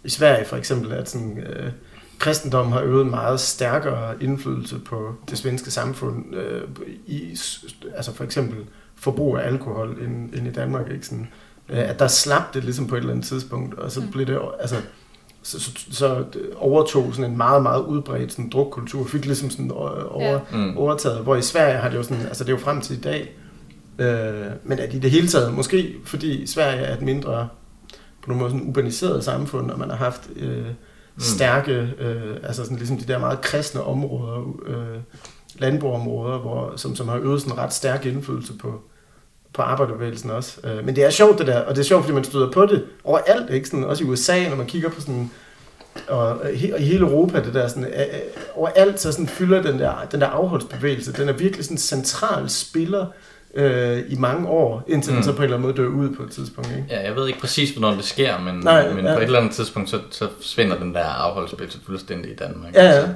[SPEAKER 3] i Sverige for eksempel, at sådan, øh, kristendommen har øvet en meget stærkere indflydelse på det svenske samfund, øh, i, altså for eksempel forbrug af alkohol, end, end i Danmark. Ikke? Sådan, at der slap det ligesom på et eller andet tidspunkt, og så mm. blev det, altså, så, så, så overtog sådan en meget, meget udbredt sådan, drukkultur, fik ligesom sådan over, ja. mm. overtaget, hvor i Sverige har det jo sådan, altså det er jo frem til i dag, Øh, men at i det hele taget, måske fordi Sverige er et mindre, på nogle måde sådan urbaniseret samfund, og man har haft øh, stærke, øh, altså sådan ligesom de der meget kristne områder, øh, landboområder, hvor, som, som har øvet sådan en ret stærk indflydelse på, på arbejderbevægelsen også. Øh, men det er sjovt det der, og det er sjovt, fordi man støder på det overalt, ikke? Sådan, også i USA, når man kigger på sådan og, og i hele Europa, det der sådan, øh, øh, overalt så sådan fylder den der, den der afholdsbevægelse, den er virkelig sådan en central spiller øh, i mange år, indtil mm. den så på en eller anden måde dør ud på et tidspunkt. Ikke?
[SPEAKER 4] Ja, jeg ved ikke præcis, hvornår det sker, men,
[SPEAKER 3] Nej,
[SPEAKER 4] men
[SPEAKER 3] ja.
[SPEAKER 4] på et eller andet tidspunkt, så, så forsvinder den der afholdsbevægelse fuldstændig i Danmark.
[SPEAKER 3] Ja, ja.
[SPEAKER 4] Altså,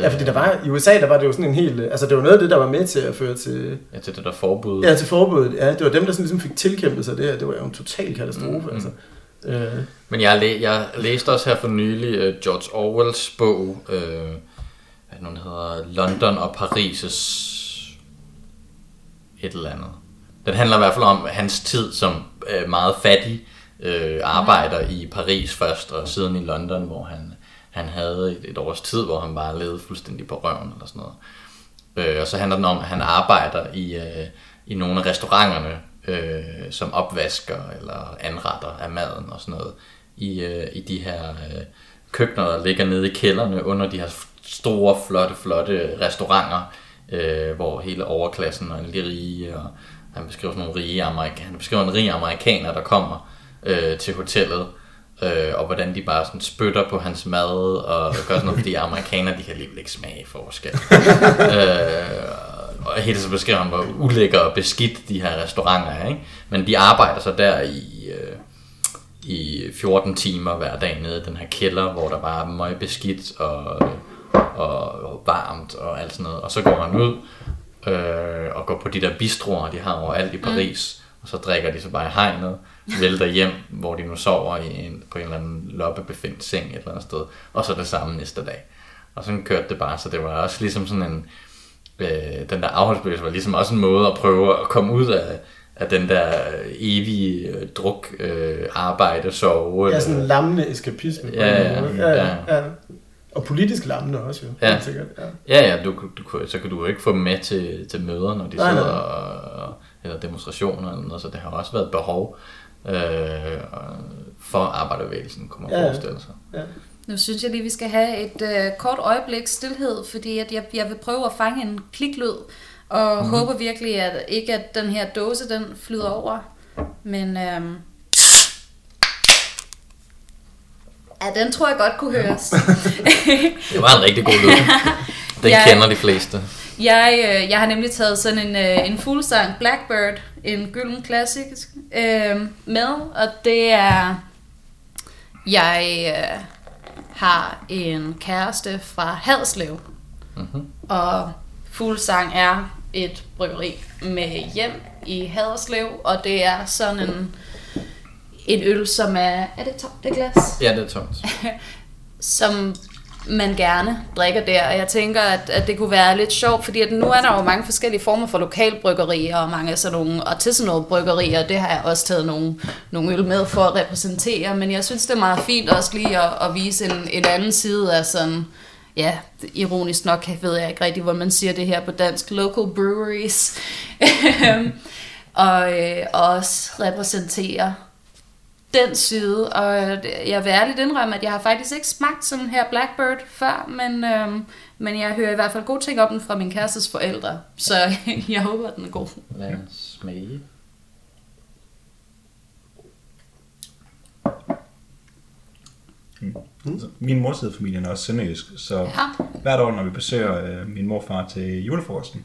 [SPEAKER 3] Ja, fordi der var, i USA, der var det jo sådan en helt, altså det var noget af det, der var med til at føre til,
[SPEAKER 4] Ja, til det der forbud.
[SPEAKER 3] ja, til forbuddet. Ja, det var dem, der sådan ligesom fik tilkæmpet sig det her. Det var jo en total katastrofe,
[SPEAKER 4] Mm,
[SPEAKER 3] mm. altså. Øh,
[SPEAKER 4] Men jeg, læ- jeg læste også her for nylig uh, George Orwells bog, uh, hvad den hedder, London og Paris' et eller andet. Den handler i hvert fald om hans tid som uh, meget fattig uh, arbejder i Paris først, og siden i London, hvor han, han havde et, et års tid, hvor han bare levede fuldstændig på røven eller sådan noget. Øh, og så handler den om, at han arbejder i, øh, i nogle af restauranterne, øh, som opvasker eller anretter af maden og sådan noget, i, øh, i de her øh, køkkener, der ligger nede i kælderne under de her store, flotte, flotte restauranter, øh, hvor hele overklassen og alle de rige, og han beskriver sådan nogle rige amerikaner, han beskriver en rig amerikaner, der kommer øh, til hotellet, øh, og hvordan de bare sådan spytter på hans mad, og gør sådan noget, fordi amerikanere, de kan alligevel ikke smage forskel. [laughs] øh, og hele så beskriver han, hvor ulækker og beskidt de her restauranter er, ikke? Men de arbejder så der i, øh, i 14 timer hver dag nede i den her kælder, hvor der bare er meget beskidt og, og, og varmt og alt sådan noget. Og så går han ud øh, og går på de der bistroer, de har overalt i Paris, mm. og så drikker de så bare i hegnet, vælter hjem, hvor de nu sover i en, på en eller anden loppebefindt seng et eller andet sted, og så det samme næste dag. Og sådan kørte det bare, så det var også ligesom sådan en, øh, den der afholdsbevægelse var ligesom også en måde at prøve at komme ud af, af den der evige øh, druk, øh, arbejde, sove.
[SPEAKER 3] ja, sådan en lammende eskapisme. på
[SPEAKER 4] Ja,
[SPEAKER 3] en
[SPEAKER 4] ja,
[SPEAKER 3] måde.
[SPEAKER 4] ja.
[SPEAKER 3] ja, ja. Og politisk lammende også jo,
[SPEAKER 4] Ja.
[SPEAKER 3] sikkert. Ja.
[SPEAKER 4] Ja, ja, du, du, så kan du jo ikke få dem med til, til møder, når de
[SPEAKER 3] Nej,
[SPEAKER 4] sidder
[SPEAKER 3] nej.
[SPEAKER 4] og, eller demonstrationer eller noget, så det har også været et behov øh, for arbejderbevægelsen, kunne man
[SPEAKER 3] Ja,
[SPEAKER 4] ja,
[SPEAKER 3] ja.
[SPEAKER 4] forestille sig.
[SPEAKER 3] Ja.
[SPEAKER 1] Nu synes jeg lige, vi skal have et øh, kort øjeblik stillhed, fordi at jeg, jeg vil prøve at fange en kliklyd, og mm. håber virkelig, at ikke at den her dåse, den flyder over. Men øhm, ja, den tror jeg godt kunne høres. [laughs]
[SPEAKER 4] Det var en rigtig god lyd. [laughs] Den
[SPEAKER 1] Jeg-
[SPEAKER 4] kender de fleste.
[SPEAKER 1] Jeg, øh, jeg har nemlig taget sådan en, øh, en fuldsang Blackbird, en gylden klassisk, øh, med, og det er, jeg øh, har en kæreste fra Hadslev,
[SPEAKER 4] Mm-hmm.
[SPEAKER 1] og fuldsang er et bryggeri med hjem i Haderslev, og det er sådan en, en øl, som er, er det tomt, det glas?
[SPEAKER 4] Ja, det er tomt. [laughs]
[SPEAKER 1] som man gerne drikker der. Og jeg tænker, at, at det kunne være lidt sjovt, fordi at nu er der jo mange forskellige former for lokalbryggerier, og mange af sådan nogle artisanal bryggerier. Det har jeg også taget nogle, nogle øl med for at repræsentere, men jeg synes, det er meget fint også lige at, at vise en, en anden side af sådan, ja, ironisk nok ved jeg ikke rigtig, hvor man siger det her på dansk, local breweries. [laughs] Øhm, og, øh, også repræsentere den side, og jeg vil ærligt indrømme, at jeg har faktisk ikke smagt sådan her Blackbird før, men, øhm, men jeg hører i hvert fald gode ting om den fra min kærestes forældre, så [laughs] jeg håber, at den er god.
[SPEAKER 4] Lad os smage.
[SPEAKER 2] Så Min mors side af familien er også sønderjysk, så
[SPEAKER 1] Ja.
[SPEAKER 2] hvert år, når vi besøger øh, min morfar til julefrokosten,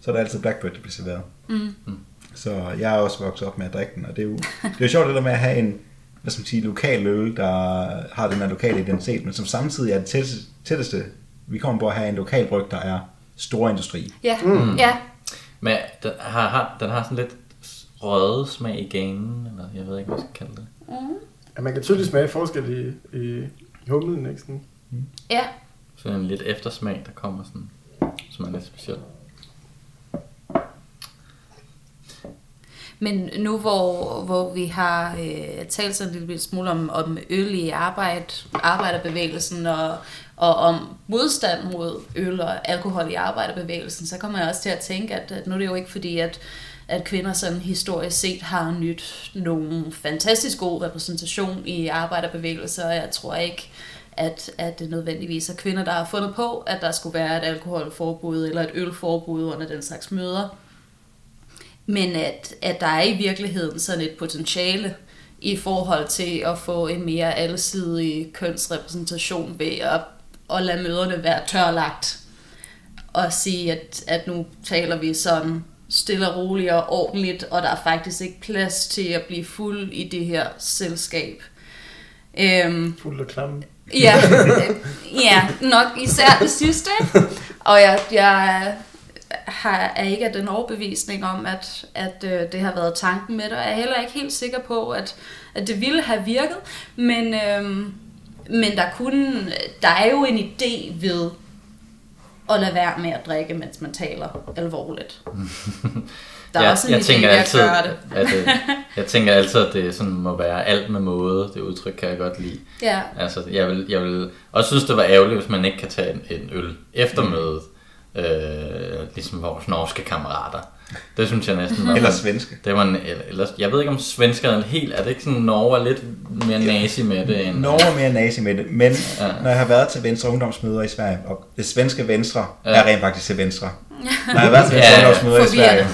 [SPEAKER 2] så er der altid Blackbird, der bliver serveret.
[SPEAKER 1] Mm.
[SPEAKER 2] Så jeg er også vokset op med at drikke den, og det er jo, det er jo sjovt det der med at have en hvad skal man sige, lokal øl, der har den her lokale identitet, men som samtidig er det tætteste, tætteste vi kommer på at have en lokal bryg, der er stor industri.
[SPEAKER 1] Ja, mm. ja.
[SPEAKER 4] Men den har, har, den har sådan lidt røde smag i ganen, eller jeg ved ikke, hvad jeg skal kalde det.
[SPEAKER 3] Ja, man kan tydeligt smage forskel i, i, i humlen, ikke? Sådan.
[SPEAKER 1] ja.
[SPEAKER 4] Sådan en lidt eftersmag, der kommer sådan, som er lidt speciel.
[SPEAKER 1] Men nu hvor, hvor vi har øh, talt sådan en lille smule om, om øl i arbejde, arbejderbevægelsen og, og om modstand mod øl og alkohol i arbejderbevægelsen, så kommer jeg også til at tænke, at, at nu er det jo ikke fordi, at at kvinder sådan historisk set har nyt nogle fantastisk god repræsentation i arbejderbevægelser, og jeg tror ikke, at, at det nødvendigvis er kvinder, der har fundet på, at der skulle være et alkoholforbud eller et ølforbud under den slags møder. Men at, at der er i virkeligheden sådan et potentiale i forhold til at få en mere alsidig kønsrepræsentation ved at, at lade møderne være tørlagt. Og sige, at, at nu taler vi sådan stille og roligt og ordentligt, og der er faktisk ikke plads til at blive fuld i det her selskab.
[SPEAKER 3] Øhm, fuld og klamme.
[SPEAKER 1] Ja, ja, nok især det sidste. Og jeg, jeg har, er ikke af den overbevisning om, at, at øh, det har været tanken med det, og jeg er heller ikke helt sikker på, at, at det ville have virket, men, øh, men der, kunne, der er jo en idé ved at lade være med at drikke, mens man taler alvorligt. [laughs]
[SPEAKER 4] Der er ja, også en jeg idé tænker altid, at, det. at det, [laughs] jeg tænker altid, at det sådan må være alt med måde. Det udtryk kan jeg godt lide.
[SPEAKER 1] Ja.
[SPEAKER 4] Altså, jeg vil, jeg vil også synes, det var ærgerligt, hvis man ikke kan tage en, en øl efter mm. Øh, ligesom vores norske kammerater. Det synes jeg næsten var... [laughs]
[SPEAKER 2] eller svenske.
[SPEAKER 4] Det var en, eller, jeg ved ikke om svenskerne helt... Er det ikke sådan, Norge er lidt mere nazi med det? End,
[SPEAKER 2] Norge er mere nazi med det, men ja. når jeg har været til Venstre Ungdomsmøder i Sverige, og det svenske Venstre ja. er rent faktisk til Venstre. [laughs] Når jeg har været til Venstre ja, Ungdomsmøder i Sverige,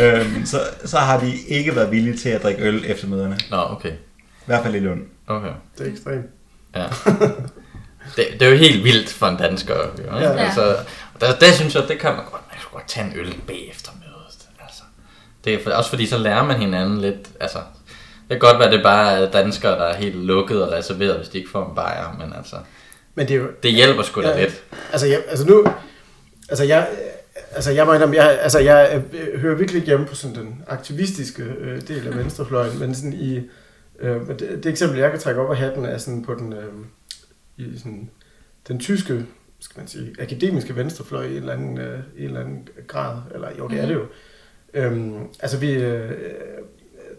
[SPEAKER 2] [laughs] øhm, så, så har de ikke været villige til at drikke øl efter møderne.
[SPEAKER 4] Nå, okay.
[SPEAKER 2] I hvert fald i Lund.
[SPEAKER 4] Okay.
[SPEAKER 3] Det er ekstremt.
[SPEAKER 4] Ja. Det, det er jo helt vildt for en dansker. Jo. Ja. Altså, der, der synes jeg, det kan man godt, man kan godt tage en øl bagefter mødet. Altså, det er for, også fordi, så lærer man hinanden lidt. Altså, det kan godt være, at det bare er danskere, der er helt lukket og reserveret, hvis de ikke får en bajer, men altså... Men det, er jo, det hjælper sgu da ja, lidt.
[SPEAKER 3] Altså, jeg, altså nu... Altså, jeg, altså jeg må indrømme, jeg, altså jeg hører virkelig ikke hjemme på sådan den aktivistiske øh, del af venstrefløjen, men sådan i, øh, det, det eksempel, jeg kan trække op af hatten, er sådan på den, øh, i sådan, den tyske skal man sige, akademiske venstrefløj i en eller anden, øh, i en eller anden grad. Eller jo, det er det jo. Øhm, altså vi, øh,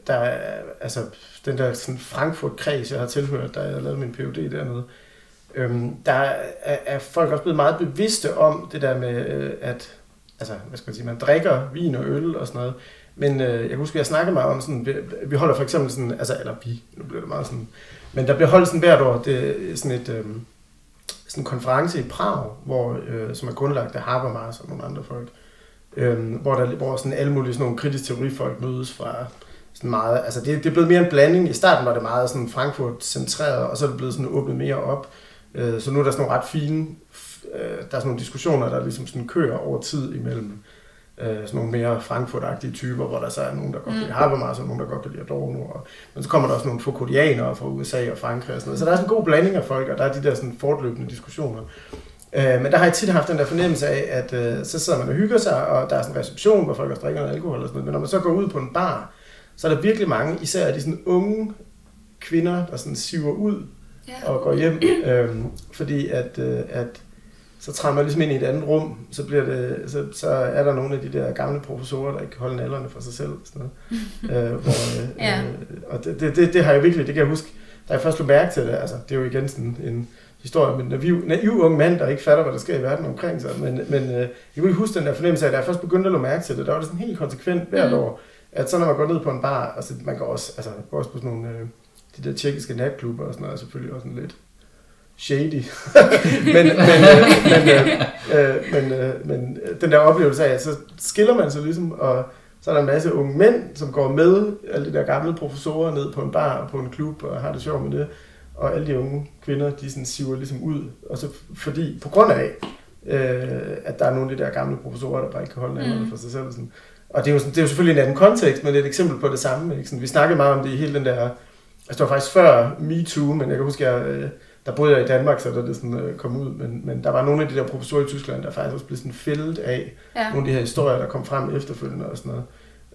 [SPEAKER 3] der er, altså den der sådan Frankfurt-kreds, jeg har tilhørt, da jeg lavede min PhD dernede, øhm, der er, er folk også blevet meget bevidste om det der med, øh, at altså, hvad skal man sige, man drikker vin og øl og sådan noget. Men øh, jeg husker, jeg snakkede meget om sådan, vi, vi holder for eksempel sådan, altså, eller vi, nu bliver det meget sådan, men der bliver holdt sådan hvert år, det er sådan et, øh, sådan en konference i Prag, hvor, øh, som er grundlagt af Habermas og nogle andre folk, øh, hvor, der, hvor sådan alle mulige sådan nogle kritisk teorifolk mødes fra sådan meget, altså det, det er blevet mere en blanding. I starten var det meget sådan Frankfurt-centreret, og så er det blevet sådan åbnet mere op. Øh, så nu er der sådan nogle ret fine, øh, der er sådan nogle diskussioner, der ligesom sådan kører over tid imellem øh, sådan nogle mere Frankfurt-agtige typer, hvor der så er nogen, der godt kan lide mm. Habermas, og nogen, der godt kan lide Adorno. Og, men så kommer der også nogle Foucaultianere fra USA og Frankrig og sådan noget. Så der er sådan en god blanding af folk, og der er de der sådan fortløbende diskussioner. Øh, men der har jeg tit haft den der fornemmelse af, at øh, så sidder man og hygger sig, og der er sådan en reception, hvor folk også drikker noget alkohol og sådan noget. Men når man så går ud på en bar, så er der virkelig mange, især de sådan unge kvinder, der sådan siver ud ja. og går hjem. Øh, fordi at, øh, at så træder man ligesom ind i et andet rum, så, bliver det, så, så er der nogle af de der gamle professorer, der ikke kan holde nallerne for sig selv. Sådan noget. øh, hvor, øh, [laughs] ja. øh, og det, det, det, det, har jeg virkelig, det kan jeg huske, da jeg først lå mærke til det, altså det er jo igen sådan en historie med en naiv, naiv ung mand, der ikke fatter, hvad der sker i verden omkring sig. Men, men øh, jeg kunne huske den der fornemmelse af, at da jeg først begyndte at lå mærke til det, der var det sådan helt konsekvent hvert mm. år, at så når man går ned på en bar, altså man går også, altså, går også på sådan nogle, øh, de der tjekkiske natklubber og sådan noget, er selvfølgelig også sådan lidt shady. [laughs] men, men, øh, men, øh, øh, men, øh, men den der oplevelse af, at så skiller man sig ligesom, og så er der en masse unge mænd, som går med alle de der gamle professorer ned på en bar og på en klub og har det sjovt med det. Og alle de unge kvinder, de sådan siver ligesom ud. Og så fordi, på grund af, øh, at der er nogle af de der gamle professorer, der bare ikke kan holde mm. for sig selv. Sådan. Og det er, jo, det er jo selvfølgelig en anden kontekst, men det er et eksempel på det samme. Ikke? Sådan, vi snakkede meget om det i hele den der... Altså det var faktisk før MeToo, men jeg kan huske, jeg, øh, der boede jeg i Danmark, så da det sådan, øh, kom ud, men, men der var nogle af de der professorer i Tyskland, der faktisk også blev sådan fældet af ja. nogle af de her historier, der kom frem efterfølgende og sådan noget.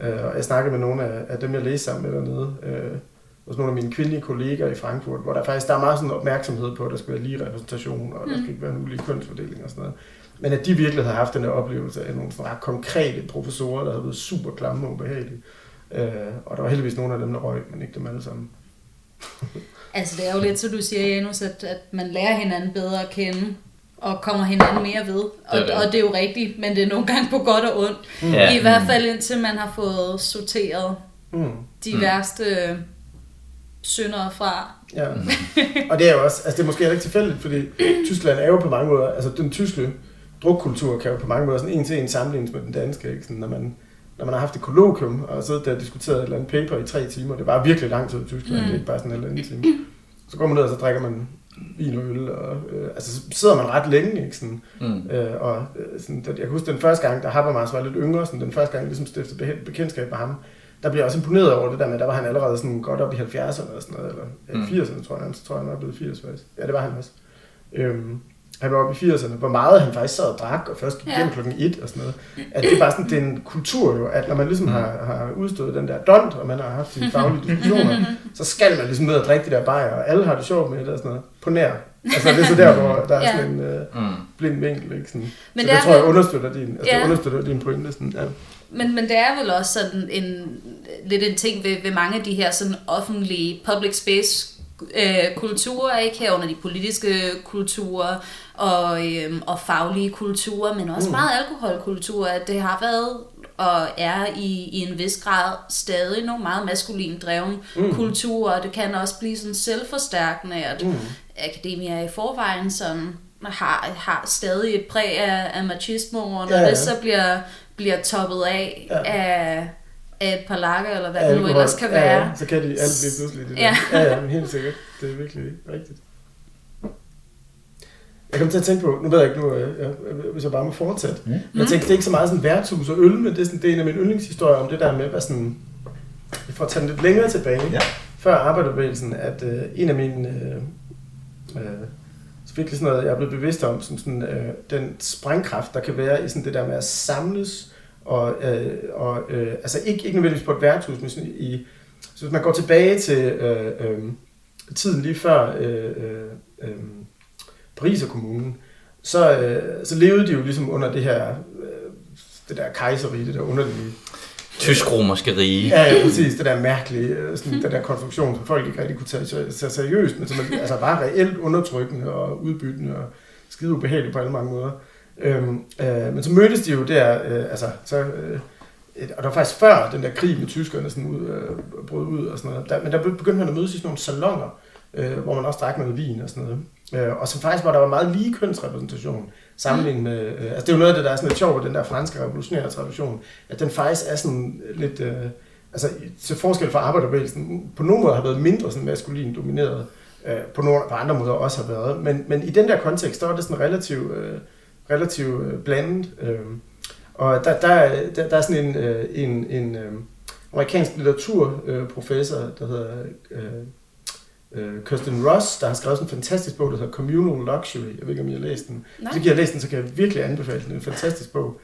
[SPEAKER 3] Øh, og jeg snakkede med nogle af, af dem, jeg læste sammen med dernede, øh, hos nogle af mine kvindelige kolleger i Frankfurt, hvor der faktisk der er meget sådan opmærksomhed på, at der skal være lige repræsentation, og der skal mm. ikke være en ulige kønsfordeling og sådan noget. Men at de virkelig havde haft den her oplevelse af nogle sådan ret konkrete professorer, der havde været super klamme og ubehagelige. Øh, og der var heldigvis nogle af dem, der røg, men ikke dem alle sammen. [laughs]
[SPEAKER 1] Altså det er jo lidt, så du siger, Janus, at, at man lærer hinanden bedre at kende, og kommer hinanden mere ved. Og
[SPEAKER 4] Det
[SPEAKER 1] det,
[SPEAKER 4] er det.
[SPEAKER 1] og det er jo rigtigt, men det er nogle gange på godt og ondt.
[SPEAKER 4] Ja.
[SPEAKER 1] I hvert fald indtil man har fået sorteret
[SPEAKER 3] Mm.
[SPEAKER 1] de mm. værste syndere fra.
[SPEAKER 3] Ja. [laughs] og det er jo også, altså det er måske ikke tilfældigt, fordi Tyskland er jo på mange måder, altså den tyske drukkultur kan jo på mange måder sådan en til en sammenlignes med den danske, ikke? Sådan, når man når man har haft et kolloquium og siddet der og diskuteret et eller andet paper i tre timer, det var virkelig lang tid i Tyskland, mm. det er ikke bare sådan en eller anden time. Så går man ned og så drikker man vin og øl, og øh, altså så sidder man ret længe, ikke? Sådan,
[SPEAKER 4] Mm.
[SPEAKER 3] Øh, og øh, sådan, jeg kan huske den første gang, da Habermas var lidt yngre, sådan, den første gang, jeg ligesom stiftede bekendtskab med ham, der blev jeg også imponeret over det der med, der var han allerede sådan godt op i 70'erne eller sådan noget, eller ja,
[SPEAKER 4] Mm.
[SPEAKER 3] 80'erne tror jeg, så tror jeg, han var blevet 80 faktisk. Ja, det var han også. Øhm, han var oppe i 80'erne, hvor meget han faktisk sad og drak, og først gik
[SPEAKER 1] Ja.
[SPEAKER 3] hjem klokken 1 og sådan noget. At det er bare sådan, det er en kultur jo, at når man ligesom har, har udstået den der dont, og man har haft sine faglige diskussioner, [laughs] så skal man ligesom ned og drikke de der bajer, og alle har det sjovt med det og sådan noget, på nær. Altså det er så der, hvor der er
[SPEAKER 1] Ja.
[SPEAKER 3] sådan en øh,
[SPEAKER 4] Mm.
[SPEAKER 3] blind vinkel, ikke? Sådan.
[SPEAKER 1] Men
[SPEAKER 3] så
[SPEAKER 1] det
[SPEAKER 3] det,
[SPEAKER 1] er
[SPEAKER 3] tror jeg understøtter din, altså,
[SPEAKER 1] Ja.
[SPEAKER 3] det understøtter din pointe. Sådan, ja.
[SPEAKER 1] Men, men det er vel også sådan en, lidt en ting ved, ved mange af de her sådan offentlige public space øh, kulturer, ikke herunder de politiske kulturer og, øh, og faglige kulturer, men også
[SPEAKER 3] Mm.
[SPEAKER 1] meget alkoholkultur, at det har været og er i, i en vis grad stadig nogle meget maskulin dreven
[SPEAKER 3] Mm.
[SPEAKER 1] kulturer, og det kan også blive sådan selvforstærkende, at
[SPEAKER 3] Mm.
[SPEAKER 1] akademier i forvejen som har, har stadig et præg af, af machismo, og når
[SPEAKER 3] Ja,
[SPEAKER 1] ja, det så bliver, bliver toppet af
[SPEAKER 3] ja.
[SPEAKER 1] af, af et par lakker, eller hvad
[SPEAKER 3] Ja,
[SPEAKER 1] det nu
[SPEAKER 3] alkohol.
[SPEAKER 1] ellers kan
[SPEAKER 3] ja,
[SPEAKER 1] være.
[SPEAKER 3] Ja, så kan de alt lige pludselig det
[SPEAKER 1] Ja.
[SPEAKER 3] der. Ja, ja, men helt sikkert. Det er virkelig rigtigt. Jeg kom til at tænke på, nu ved jeg ikke nu, øh, jeg, hvis jeg bare må fortsætte.
[SPEAKER 2] Mm.
[SPEAKER 3] Jeg tænkte, det er ikke så meget sådan værtshus og øl, men det er, sådan, det er en af mine yndlingshistorier om det der med, hvad sådan, for at tage den lidt længere tilbage,
[SPEAKER 2] Ja.
[SPEAKER 3] før arbejderbevægelsen, at øh, en af mine, øh, øh, så virkelig sådan noget, jeg er blevet bevidst om, som sådan, øh, den sprængkraft, der kan være i sådan det der med at samles, og, øh, og øh, altså ikke, ikke nødvendigvis på et værtshus, men sådan i, så hvis man går tilbage til øh, øh, tiden lige før øh, øh, øh, Paris og kommunen, så, øh, så levede de jo ligesom under det her, øh, det der kejserige, det der underlige
[SPEAKER 4] Tysk-romerske rige.
[SPEAKER 3] Ja, ja, præcis. Det der mærkelige, øh, sådan, den der konstruktion, som folk ikke rigtig kunne tage, tage seriøst, men som altså var reelt undertrykkende og udbyttende og skide ubehageligt på alle mange måder. Øhm, øh, men så mødtes de jo der, øh, altså, så, øh, et, og der var faktisk før den der krig med tyskerne sådan ud, øh, brød ud og sådan noget, der, men der begyndte man at mødes i sådan nogle salonger, øh, hvor man også drak noget vin og sådan noget. Øh, og som faktisk var der var meget lige kønsrepræsentation sammenlignet med, øh, altså det er jo noget af det, der er sådan lidt sjovt ved den der franske revolutionære tradition, at den faktisk er sådan lidt, øh, altså til forskel fra arbejderbevægelsen, på nogle måder har været mindre sådan maskulin domineret, øh, på, nogle, på andre måder også har været, men, men i den der kontekst, der var det sådan relativt, øh, relativt øh, blandet, øh, og der, der, der, der er sådan en, øh, en, en øh, amerikansk litteraturprofessor, der hedder øh, øh, Kirsten Ross, der har skrevet sådan en fantastisk bog, der hedder Communal Luxury. Jeg ved ikke, om I har læst den.
[SPEAKER 1] Nej.
[SPEAKER 3] Hvis ikke I har læst den, så kan jeg virkelig anbefale den. Det er en fantastisk bog.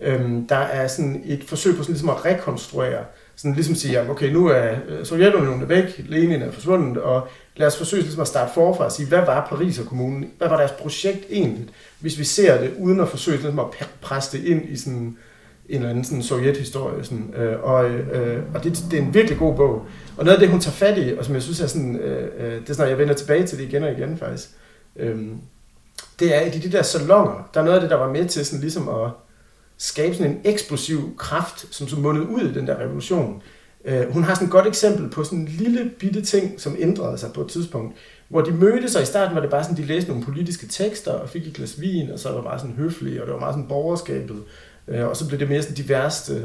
[SPEAKER 3] Øhm, der er sådan et forsøg på sådan ligesom at rekonstruere, sådan ligesom sige, jamen, okay, nu er øh, Sovjetunionen væk, Lenin er forsvundet, og lad os forsøge ligesom at starte forfra og sige, hvad var Paris og kommunen? Hvad var deres projekt egentlig? Hvis vi ser det, uden at forsøge ligesom at presse det ind i sådan en eller anden sådan sovjethistorie. Sådan, øh, og øh, og det, det er en virkelig god bog. Og noget af det, hun tager fat i, og som jeg synes er sådan, øh, øh, det er sådan, jeg vender tilbage til det igen og igen faktisk, øh, det er, at i de der salonger, der er noget af det, der var med til sådan ligesom at skabe sådan en eksplosiv kraft, som så mundede ud i den der revolution. Øh, hun har sådan et godt eksempel på sådan en lille bitte ting, som ændrede sig på et tidspunkt, hvor de mødtes, og i starten var det bare sådan, de læste nogle politiske tekster og fik et glas vin, og så var det bare sådan høflige, og det var meget sådan borgerskabet. Øh, og så blev det mere sådan diverst øh,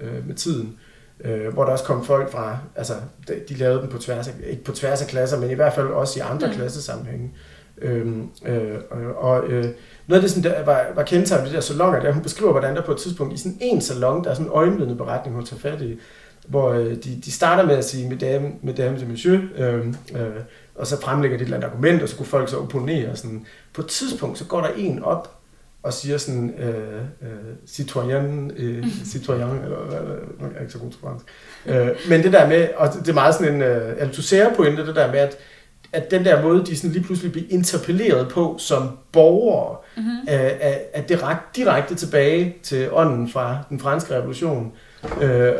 [SPEAKER 3] øh, med tiden. Øh, hvor der også kom folk fra, altså de, de lavede dem på tværs af, ikke på tværs af klasser, men i hvert fald også i andre mm. klassesammenhænge. Øhm, øh, og og øh, noget af det, som der var, var kendetegnet ved de der salonger, der hun beskriver, hvordan der på et tidspunkt i sådan en salon, der er sådan en øjenvidende beretning, hun tager fat i, hvor øh, de, de starter med at sige mesdames, mesdames et monsieur, øh, øh, og så fremlægger de et eller andet argument, og så kunne folk så opponere. Og sådan. På et tidspunkt, så går der en op og siger sådan, øh, øh, citoyen, øh, [laughs] citoyen, eller hvad, jeg er ikke så god til fransk. Øh, men det der med, og det er meget sådan en øh, Althusser pointe, det der med, at at den der måde, de sådan lige pludselig bliver interpelleret på som borgere, mm-hmm. at, at det rak direkte tilbage til ånden fra den franske revolution. Øh,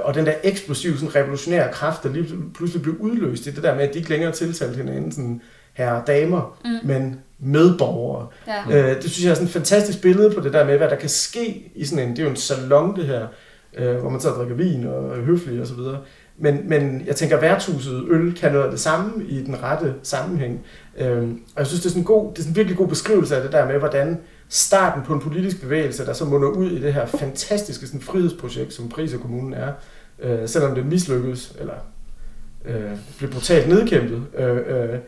[SPEAKER 3] og den der eksplosive, sådan revolutionære kraft, der lige pludselig blev udløst i det der med, at de ikke længere tiltalte hinanden sådan herre og damer, mm. men medborgere.
[SPEAKER 1] Ja.
[SPEAKER 3] Øh, det synes jeg er sådan et fantastisk billede på det der med, hvad der kan ske i sådan en, det er jo en salon det her, øh, hvor man så drikker vin og høflig og så videre. Men, men jeg tænker, værtshuset øl kan noget af det samme i den rette sammenhæng. Øh, og jeg synes, det er sådan en, god, det er sådan en virkelig god beskrivelse af det der med, hvordan starten på en politisk bevægelse, der så munder ud i det her fantastiske sådan, frihedsprojekt, som Pris og kommunen er, øh, selvom det mislykkedes, eller øh, blev brutalt nedkæmpet, øh, øh,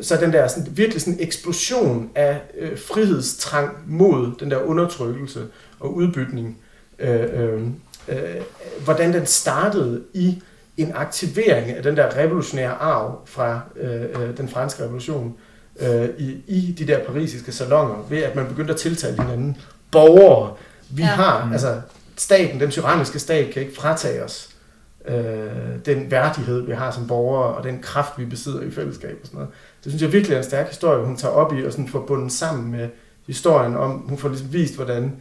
[SPEAKER 3] så den der sådan, virkelig sådan eksplosion af øh, frihedstrang mod den der undertrykkelse og udbytning, øh, øh, øh, hvordan den startede i en aktivering af den der revolutionære arv fra øh, øh, den franske revolution øh, i, i de der parisiske salonger, ved at man begyndte at tiltale hinanden borgere. Vi
[SPEAKER 1] Ja.
[SPEAKER 3] har, altså staten, den tyranniske stat, kan ikke fratage os øh, den værdighed, vi har som borgere, og den kraft, vi besidder i fællesskab og sådan noget. Det synes jeg virkelig er en stærk historie, hun tager op i og sådan får bundet sammen med historien om, hun får ligesom vist, hvordan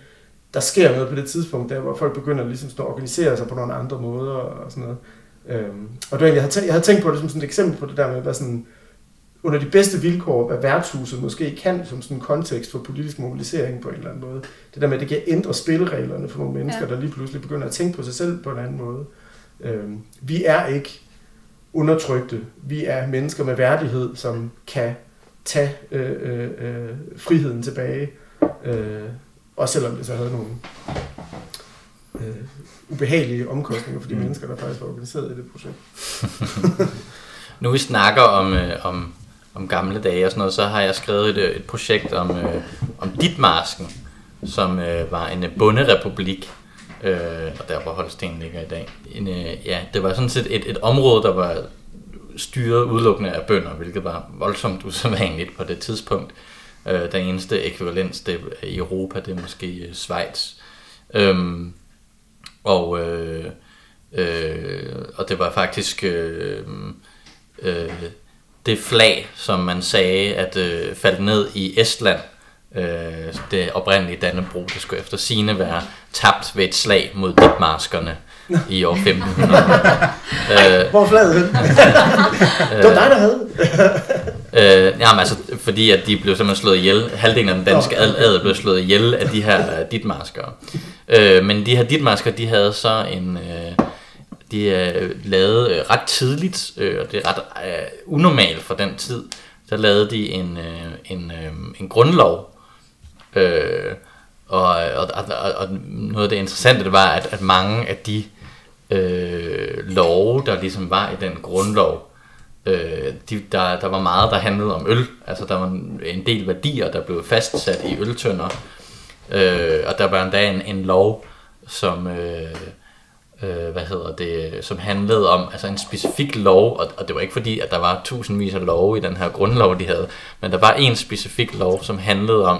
[SPEAKER 3] der sker noget på det tidspunkt, der hvor folk begynder ligesom at organisere sig på nogle andre måder og sådan noget. Øhm, og det var egentlig, jeg, havde tænkt, jeg havde tænkt på det som sådan et eksempel på det der med, hvad sådan, under de bedste vilkår, hvad værtshuset måske kan som sådan en kontekst for politisk mobilisering på en eller anden måde. Det der med, at det kan ændre spillereglerne for nogle mennesker,
[SPEAKER 1] Ja.
[SPEAKER 3] der lige pludselig begynder at tænke på sig selv på en anden måde. Øhm, vi er ikke undertrykte. Vi er mennesker med værdighed, som kan tage øh, øh, øh, friheden tilbage. Øh, også selvom det så havde nogle øh, ubehagelige omkostninger for de
[SPEAKER 2] Mm.
[SPEAKER 3] mennesker, der faktisk var organiseret i det projekt. [laughs]
[SPEAKER 4] Nu vi snakker om, øh, om, om gamle dage og sådan noget, så har jeg skrevet et, øh, et projekt om, øh, om Ditmarsken, som øh, var en bunderepublik, bonderepublik, øh, og der hvor Holsten ligger i dag. En, øh, ja, det var sådan set et, et område, der var styret udelukkende af bønder, hvilket var voldsomt [laughs] usædvanligt på det tidspunkt. Øh, den eneste ekvivalens det, i Europa, det er måske øh, Schweiz. Øhm, og, øh, øh, og det var faktisk øh, øh, det flag, som man sagde, at øh, faldt ned i Estland, øh, det oprindelige Dannebro, det skulle efter sine være tabt ved et slag mod ditmarskerne i år 1500. [laughs] øh,
[SPEAKER 3] Hvor flaget hen? [laughs] det var dig, der havde.
[SPEAKER 4] Øh, jamen altså, fordi at de blev simpelthen slået ihjel. Halvdelen af den danske adel blev slået ihjel af de her øh, ditmaskere. Øh, men de her ditmaskere, de havde så en... Øh, de er lavet øh, ret tidligt, øh, og det er ret øh, unormalt for den tid, der lavede de en, øh, en, øh, en grundlov. Øh, og, og, og, og noget af det interessante, det var, at, at mange af de øh, love, der ligesom var i den grundlov, Øh, de, der, der var meget, der handlede om øl. Altså, der var en, en del værdier, der blev fastsat i øltønder. Øh, og der var endda en, en lov, som, øh, øh, hvad hedder det, som handlede om altså en specifik lov, og, og det var ikke fordi, at der var tusindvis af love i den her grundlov, de havde, men der var en specifik lov, som handlede om,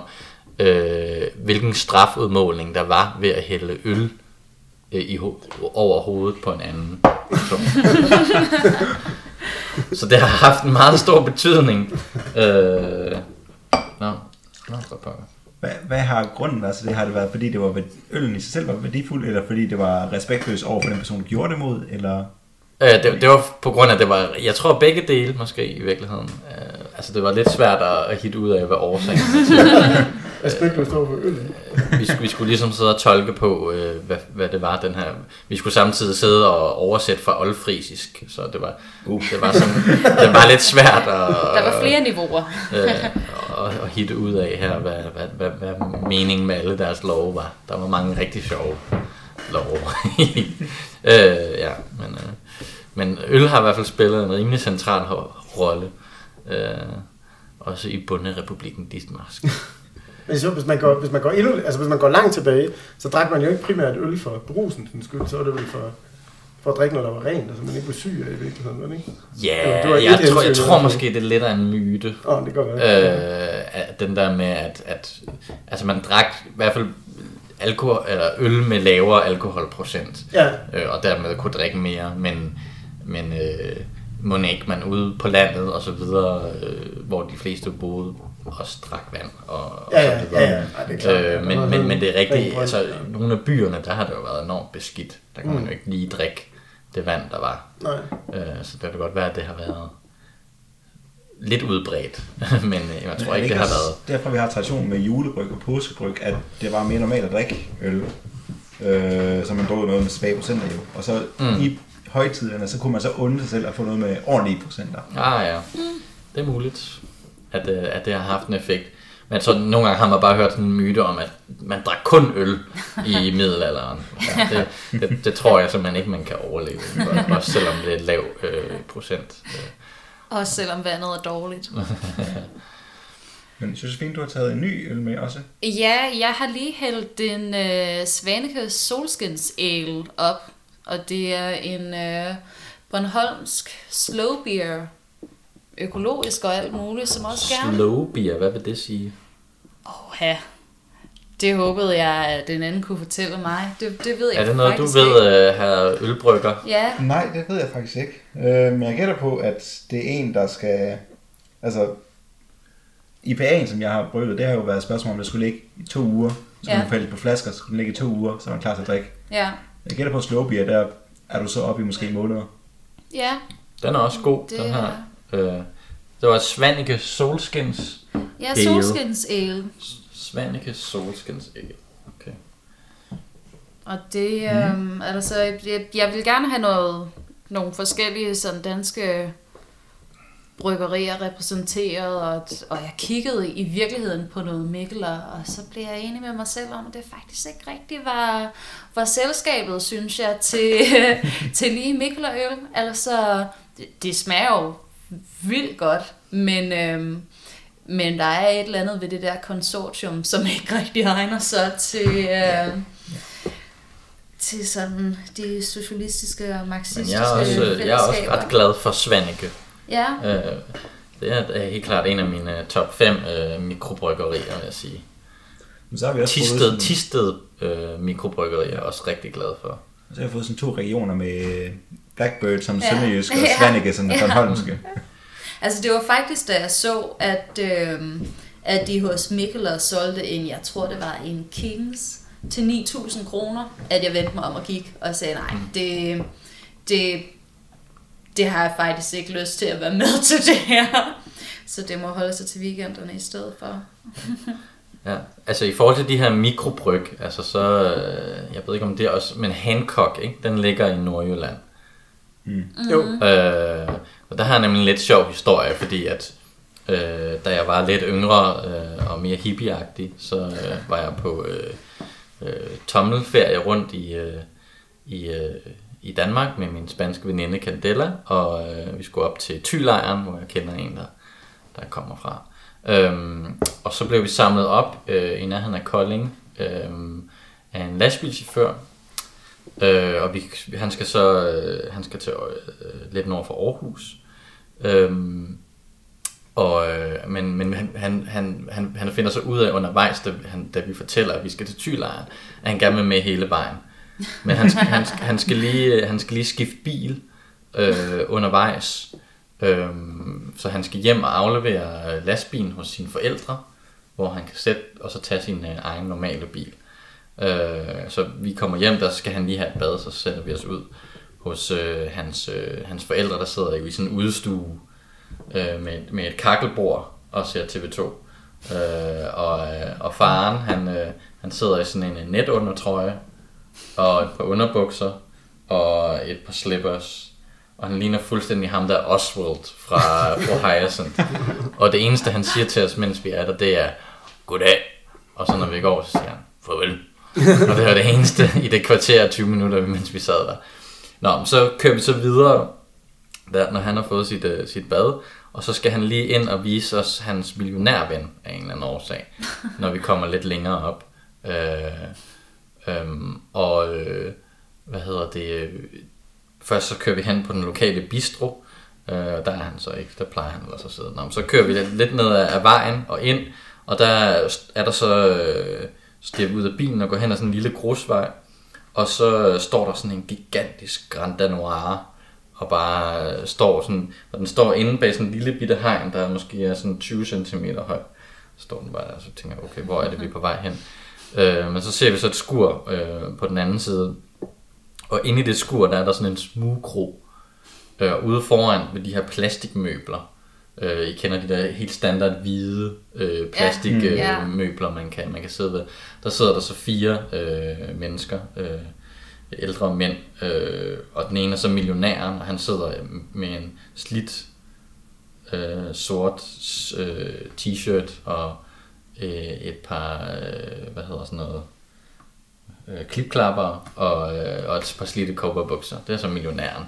[SPEAKER 4] øh, hvilken strafudmåling der var ved at hælde øl øh, i ho- over hovedet på en anden person. [laughs] Så det har haft en meget stor betydning. Øh... Nå, nå for pokker.
[SPEAKER 2] Hvad, hvad har grunden været til det? Har det været, fordi det var, øllen i sig selv var værdifuld, eller fordi det var respektløst over for den person, der gjorde det mod, eller...
[SPEAKER 4] Øh, det, det var på grund af, det var, jeg tror begge dele måske i virkeligheden. Øh, altså det var lidt svært at, at hitte ud af, hvad årsagen. [laughs]
[SPEAKER 3] Respektløst over for øl.
[SPEAKER 4] vi, skulle, vi skulle ligesom sidde og tolke på, øh, hvad, hvad det var, den her... Vi skulle samtidig sidde og oversætte fra oldfrisisk, så det var, uh. det var, sådan, det var lidt svært [laughs] at...
[SPEAKER 1] Der var flere niveauer.
[SPEAKER 4] øh, [laughs] og, hitte ud af her, hvad, hvad, hvad, hvad meningen med alle deres love var. Der var mange rigtig sjove love. [laughs] øh, ja, men, øh, men øl har i hvert fald spillet en rimelig central ho- rolle. Øh, også i bunderepublikken Distmarsk. [laughs]
[SPEAKER 3] Men hvis man går, hvis man går endnu, altså hvis man går langt tilbage, så drak man jo ikke primært øl for brusens skyld, så var det vel for, for at drikke noget, der var rent, altså man ikke blev syg af i virkeligheden, var ikke?
[SPEAKER 4] Ja,
[SPEAKER 3] det var et
[SPEAKER 4] jeg, tror, jeg tror måske, det er lidt af en myte.
[SPEAKER 3] Oh, det går være.
[SPEAKER 4] Øh, den der med, at, at altså man drak i hvert fald alkohol, eller øl med lavere alkoholprocent,
[SPEAKER 3] Ja,
[SPEAKER 4] øh, og dermed kunne drikke mere, men, men øh, må ikke man ude på landet og så videre, øh, hvor de fleste boede, også drak vand og, og
[SPEAKER 3] ja,
[SPEAKER 4] så
[SPEAKER 3] ja,
[SPEAKER 4] videre.
[SPEAKER 3] ja, ja. Ej, det er klart.
[SPEAKER 4] Øh, men, men, men det er rigtigt, altså nogle af byerne, der har det jo været enormt beskidt. Der kan man
[SPEAKER 3] Mm.
[SPEAKER 4] jo ikke lige drikke det vand, der var.
[SPEAKER 3] Nej.
[SPEAKER 4] Øh, så det kan godt være, at det har været lidt udbredt, [laughs] men øh, jeg tror
[SPEAKER 2] Er
[SPEAKER 4] ikke, det har været...
[SPEAKER 2] Derfor vi har tradition med julebryg og påskebryg, at det var mere normalt at drikke øl. Øh, så man drog noget med svage procenter jo. Og så
[SPEAKER 4] Mm.
[SPEAKER 2] i højtiderne, så kunne man så unde sig selv at få noget med ordentlige procenter.
[SPEAKER 4] Ah ja, det er muligt, at, øh, at det har haft en effekt. Men så nogle gange har man bare hørt sådan en myte om, at man drak kun øl i [laughs] middelalderen. Ja, det, det, det tror jeg simpelthen ikke, man kan overleve, også selvom det er et lav øh, procent.
[SPEAKER 1] Også selvom vandet er dårligt. [laughs]
[SPEAKER 2] Men Josefine, du har taget en ny øl med også.
[SPEAKER 1] Ja, jeg har lige hældt en øh, Svaneke Solskins Ale op, og det er en øh, Bornholmsk slow beer, økologisk og alt muligt, som også gerne...
[SPEAKER 4] Slow beer, hvad vil det sige?
[SPEAKER 1] Åh, ja. Det håbede jeg, at den anden kunne fortælle mig. Det, det ved jeg
[SPEAKER 4] Er det noget, du ved,
[SPEAKER 1] Ikke.
[SPEAKER 4] øh, her ølbrygger?
[SPEAKER 1] Ja,
[SPEAKER 2] Nej, det ved jeg faktisk ikke. Øh, men jeg gætter på, at det er en, der skal... Altså, IPA'en, som jeg har brygget, det har jo været et spørgsmål, om det skulle ligge i to uger. Så skulle
[SPEAKER 1] Ja.
[SPEAKER 2] den falde på flasker, så skulle den ligge i to uger, så er man klar til at drikke.
[SPEAKER 1] ja,
[SPEAKER 2] Jeg gætter på, at slow beer, der er du så oppe i måske måneder.
[SPEAKER 1] ja.
[SPEAKER 4] Den er også god,
[SPEAKER 1] Det
[SPEAKER 4] den
[SPEAKER 1] er-
[SPEAKER 4] her. Øh, det var Svanike Solskins.
[SPEAKER 1] Ja,
[SPEAKER 4] Ale.
[SPEAKER 1] Solskins Ale.
[SPEAKER 4] Svanike Solskins Ale. Okay.
[SPEAKER 1] Og det øhm, er der så, jeg, jeg vil gerne have noget, nogle forskellige sådan danske bryggerier repræsenteret, og, og jeg kiggede i virkeligheden på noget Mikkeler, og så blev jeg enig med mig selv om, at det faktisk ikke rigtig var, var selskabet, synes jeg, til, [laughs] til lige Mikkelerøl. Altså, det, det smager jo vildt godt, men, øhm, men der er et eller andet ved det der konsortium, som ikke rigtig egner sig til... øhm, til sådan de socialistiske og
[SPEAKER 4] Men
[SPEAKER 1] marxistiske
[SPEAKER 4] jeg er også, jeg er også ret glad for Svanike.
[SPEAKER 1] Ja,
[SPEAKER 4] Øh, det er, helt klart en af mine top 5 øh, mikrobryggerier, vil jeg sige.
[SPEAKER 2] Men så har vi også
[SPEAKER 4] Tisted,
[SPEAKER 2] sådan,
[SPEAKER 4] Tisted øh, mikrobryggeri er jeg også rigtig glad for.
[SPEAKER 2] så har vi fået sådan to regioner med Blackbird som
[SPEAKER 1] Ja.
[SPEAKER 2] ja. sønderjysk, og. [laughs] Svanike som
[SPEAKER 1] Ja.
[SPEAKER 2] ja. [laughs]
[SPEAKER 1] Altså det var faktisk da jeg så, at, øhm, at de hos Mikkeler solgte en, jeg tror det var en Kings til 9.000 kroner, at jeg vendte mig om og gik og sagde, nej, det, det, det har jeg faktisk ikke lyst til at være med [laughs] til det her. Så det må holde sig til weekenderne i stedet for. [laughs]
[SPEAKER 4] Ja, altså i forhold til de her mikrobryg, altså så, øh, jeg ved ikke om det er også, men Hancock, ikke? den ligger i Nordjylland.
[SPEAKER 3] Jo.
[SPEAKER 4] Øh, og der har jeg nemlig en lidt sjov historie, fordi at øh, da jeg var lidt yngre øh, og mere hippieagtig, så øh, var jeg på øh, øh, tommelferie rundt i, øh, i, øh, i Danmark med min spanske veninde Candela, og øh, vi skulle op til Thylejren, hvor jeg kender en, der, der kommer fra. Øhm, og så blev vi samlet op øh, i nærheden af Kolding øh, af en lastbilchauffør, Øh, og vi, han skal så øh, han skal til øh, lidt nord for Aarhus. Øh, og, øh, men men han, han, han, han, finder så ud af undervejs, da, han, da vi fortæller, at vi skal til Tylejren, at han gerne vil med hele vejen. Men han, han, han, skal, lige, øh, han skal lige skifte bil øh, undervejs. Øh, så han skal hjem og aflevere lastbilen hos sine forældre, hvor han kan sætte og så tage sin øh, egen normale bil. Øh, så vi kommer hjem, der skal han lige have et bad, så sender vi os ud hos øh, hans, øh, hans forældre, der sidder jo i sådan en udstue øh, med, med et kakkelbord og ser TV2. Øh, og, øh, og faren, han, øh, han sidder i sådan en netundertrøje og et par underbukser og et par slippers. Og han ligner fuldstændig ham der Oswald fra, fra Hyacinth. Og det eneste, han siger til os, mens vi er der, det er, goddag. Og så når vi går, så siger han, farvel og det var det eneste i det kvarter 20 minutter, mens vi sad der. Nå, men så kører vi så videre, der, når han har fået sit, uh, sit bad, og så skal han lige ind og vise os hans millionærven af en eller anden årsag, når vi kommer lidt længere op. Øh, øhm, og øh, hvad hedder det? Øh, først så kører vi hen på den lokale bistro, øh, der er han så ikke, der plejer han også at sidde. Nå, men så kører vi lidt, lidt ned ad, ad vejen og ind, og der er der så, øh, stiger ud af bilen og går hen ad sådan en lille grusvej, og så øh, står der sådan en gigantisk Grand Danois, og bare øh, står sådan, og den står inde bag sådan en lille bitte hegn, der måske er sådan 20 cm høj. Så står den bare der, og så tænker jeg, okay, hvor er det, vi er på vej hen? Øh, men så ser vi så et skur øh, på den anden side, og inde i det skur, der er der sådan en smugkro. Øh, ude foran ved de her plastikmøbler, Øh, I kender de der helt standard hvide øh,
[SPEAKER 1] Ja.
[SPEAKER 4] plastikmøbler,
[SPEAKER 1] Mm.
[SPEAKER 4] øh, møbler, man, kan, man kan sidde ved. Der sidder der så fire øh, mennesker, øh, ældre mænd, øh, og den ene er så millionæren, og han sidder med en slidt øh, sort øh, t-shirt og øh, et par, øh, hvad hedder sådan noget, øh, klipklapper og, øh, og et par slidte cowboybukser. Det er så millionæren.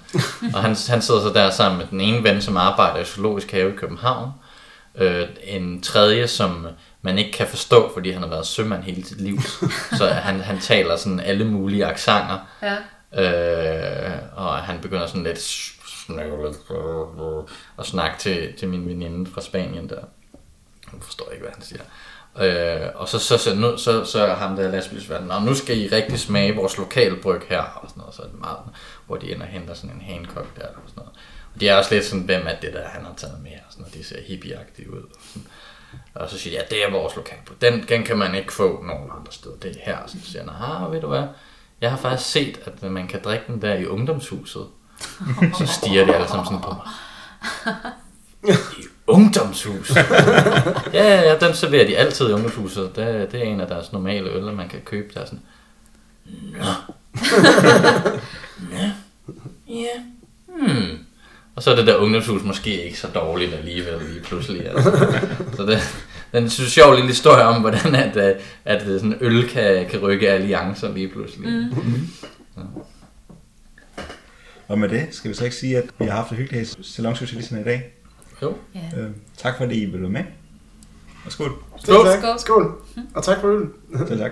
[SPEAKER 4] og han, han sidder så der sammen med den ene ven, som arbejder i Zoologisk Have i København. Øh, en tredje, som man ikke kan forstå, fordi han har været sømand hele sit liv. så han, han taler sådan alle mulige aksanger.
[SPEAKER 1] Ja.
[SPEAKER 4] Øh, og han begynder sådan lidt og snakke til, til min veninde fra Spanien der. Hun forstår ikke, hvad han siger. Øh, og så, så, så, nu, så, så ham der lastbilsverden, og nu skal I rigtig smage vores lokalbryg her, og sådan noget, så er det meget, hvor de ender og henter sådan en Hancock der, og sådan noget. Og de er også lidt sådan, hvem er det der, han har taget med, og sådan noget, de ser hippieagtige ud. Og, sådan. og så siger de, ja, det er vores lokalbryg, den, den kan man ikke få nogen andre steder, det er her. Og så siger han, ah, ved du hvad, jeg har faktisk set, at man kan drikke den der i ungdomshuset. Så stiger de alle sammen sådan på mig. I [laughs] ungdomshus? [laughs] ja, ja, ja, den serverer de altid i ungdomshuset. Det, det er en af deres normale øl, man kan købe der. Sådan. Nå. [laughs] Nå. Ja. Hmm. Og så er det der ungdomshus måske ikke så dårligt alligevel lige pludselig. Altså. Så det, den synes sjov lille historie om, hvordan at, øh, at sådan øl kan, kan rykke alliancer lige pludselig. Mm.
[SPEAKER 2] Og med det skal vi så ikke sige, at vi har haft det hyggeligt i Salongsocialisterne i dag.
[SPEAKER 4] Jo.
[SPEAKER 1] Ja.
[SPEAKER 2] Øh, tak fordi I ville være med. Og skål.
[SPEAKER 3] Skål.
[SPEAKER 1] Skål.
[SPEAKER 3] Skål. Og tak for øl.
[SPEAKER 2] Selv tak.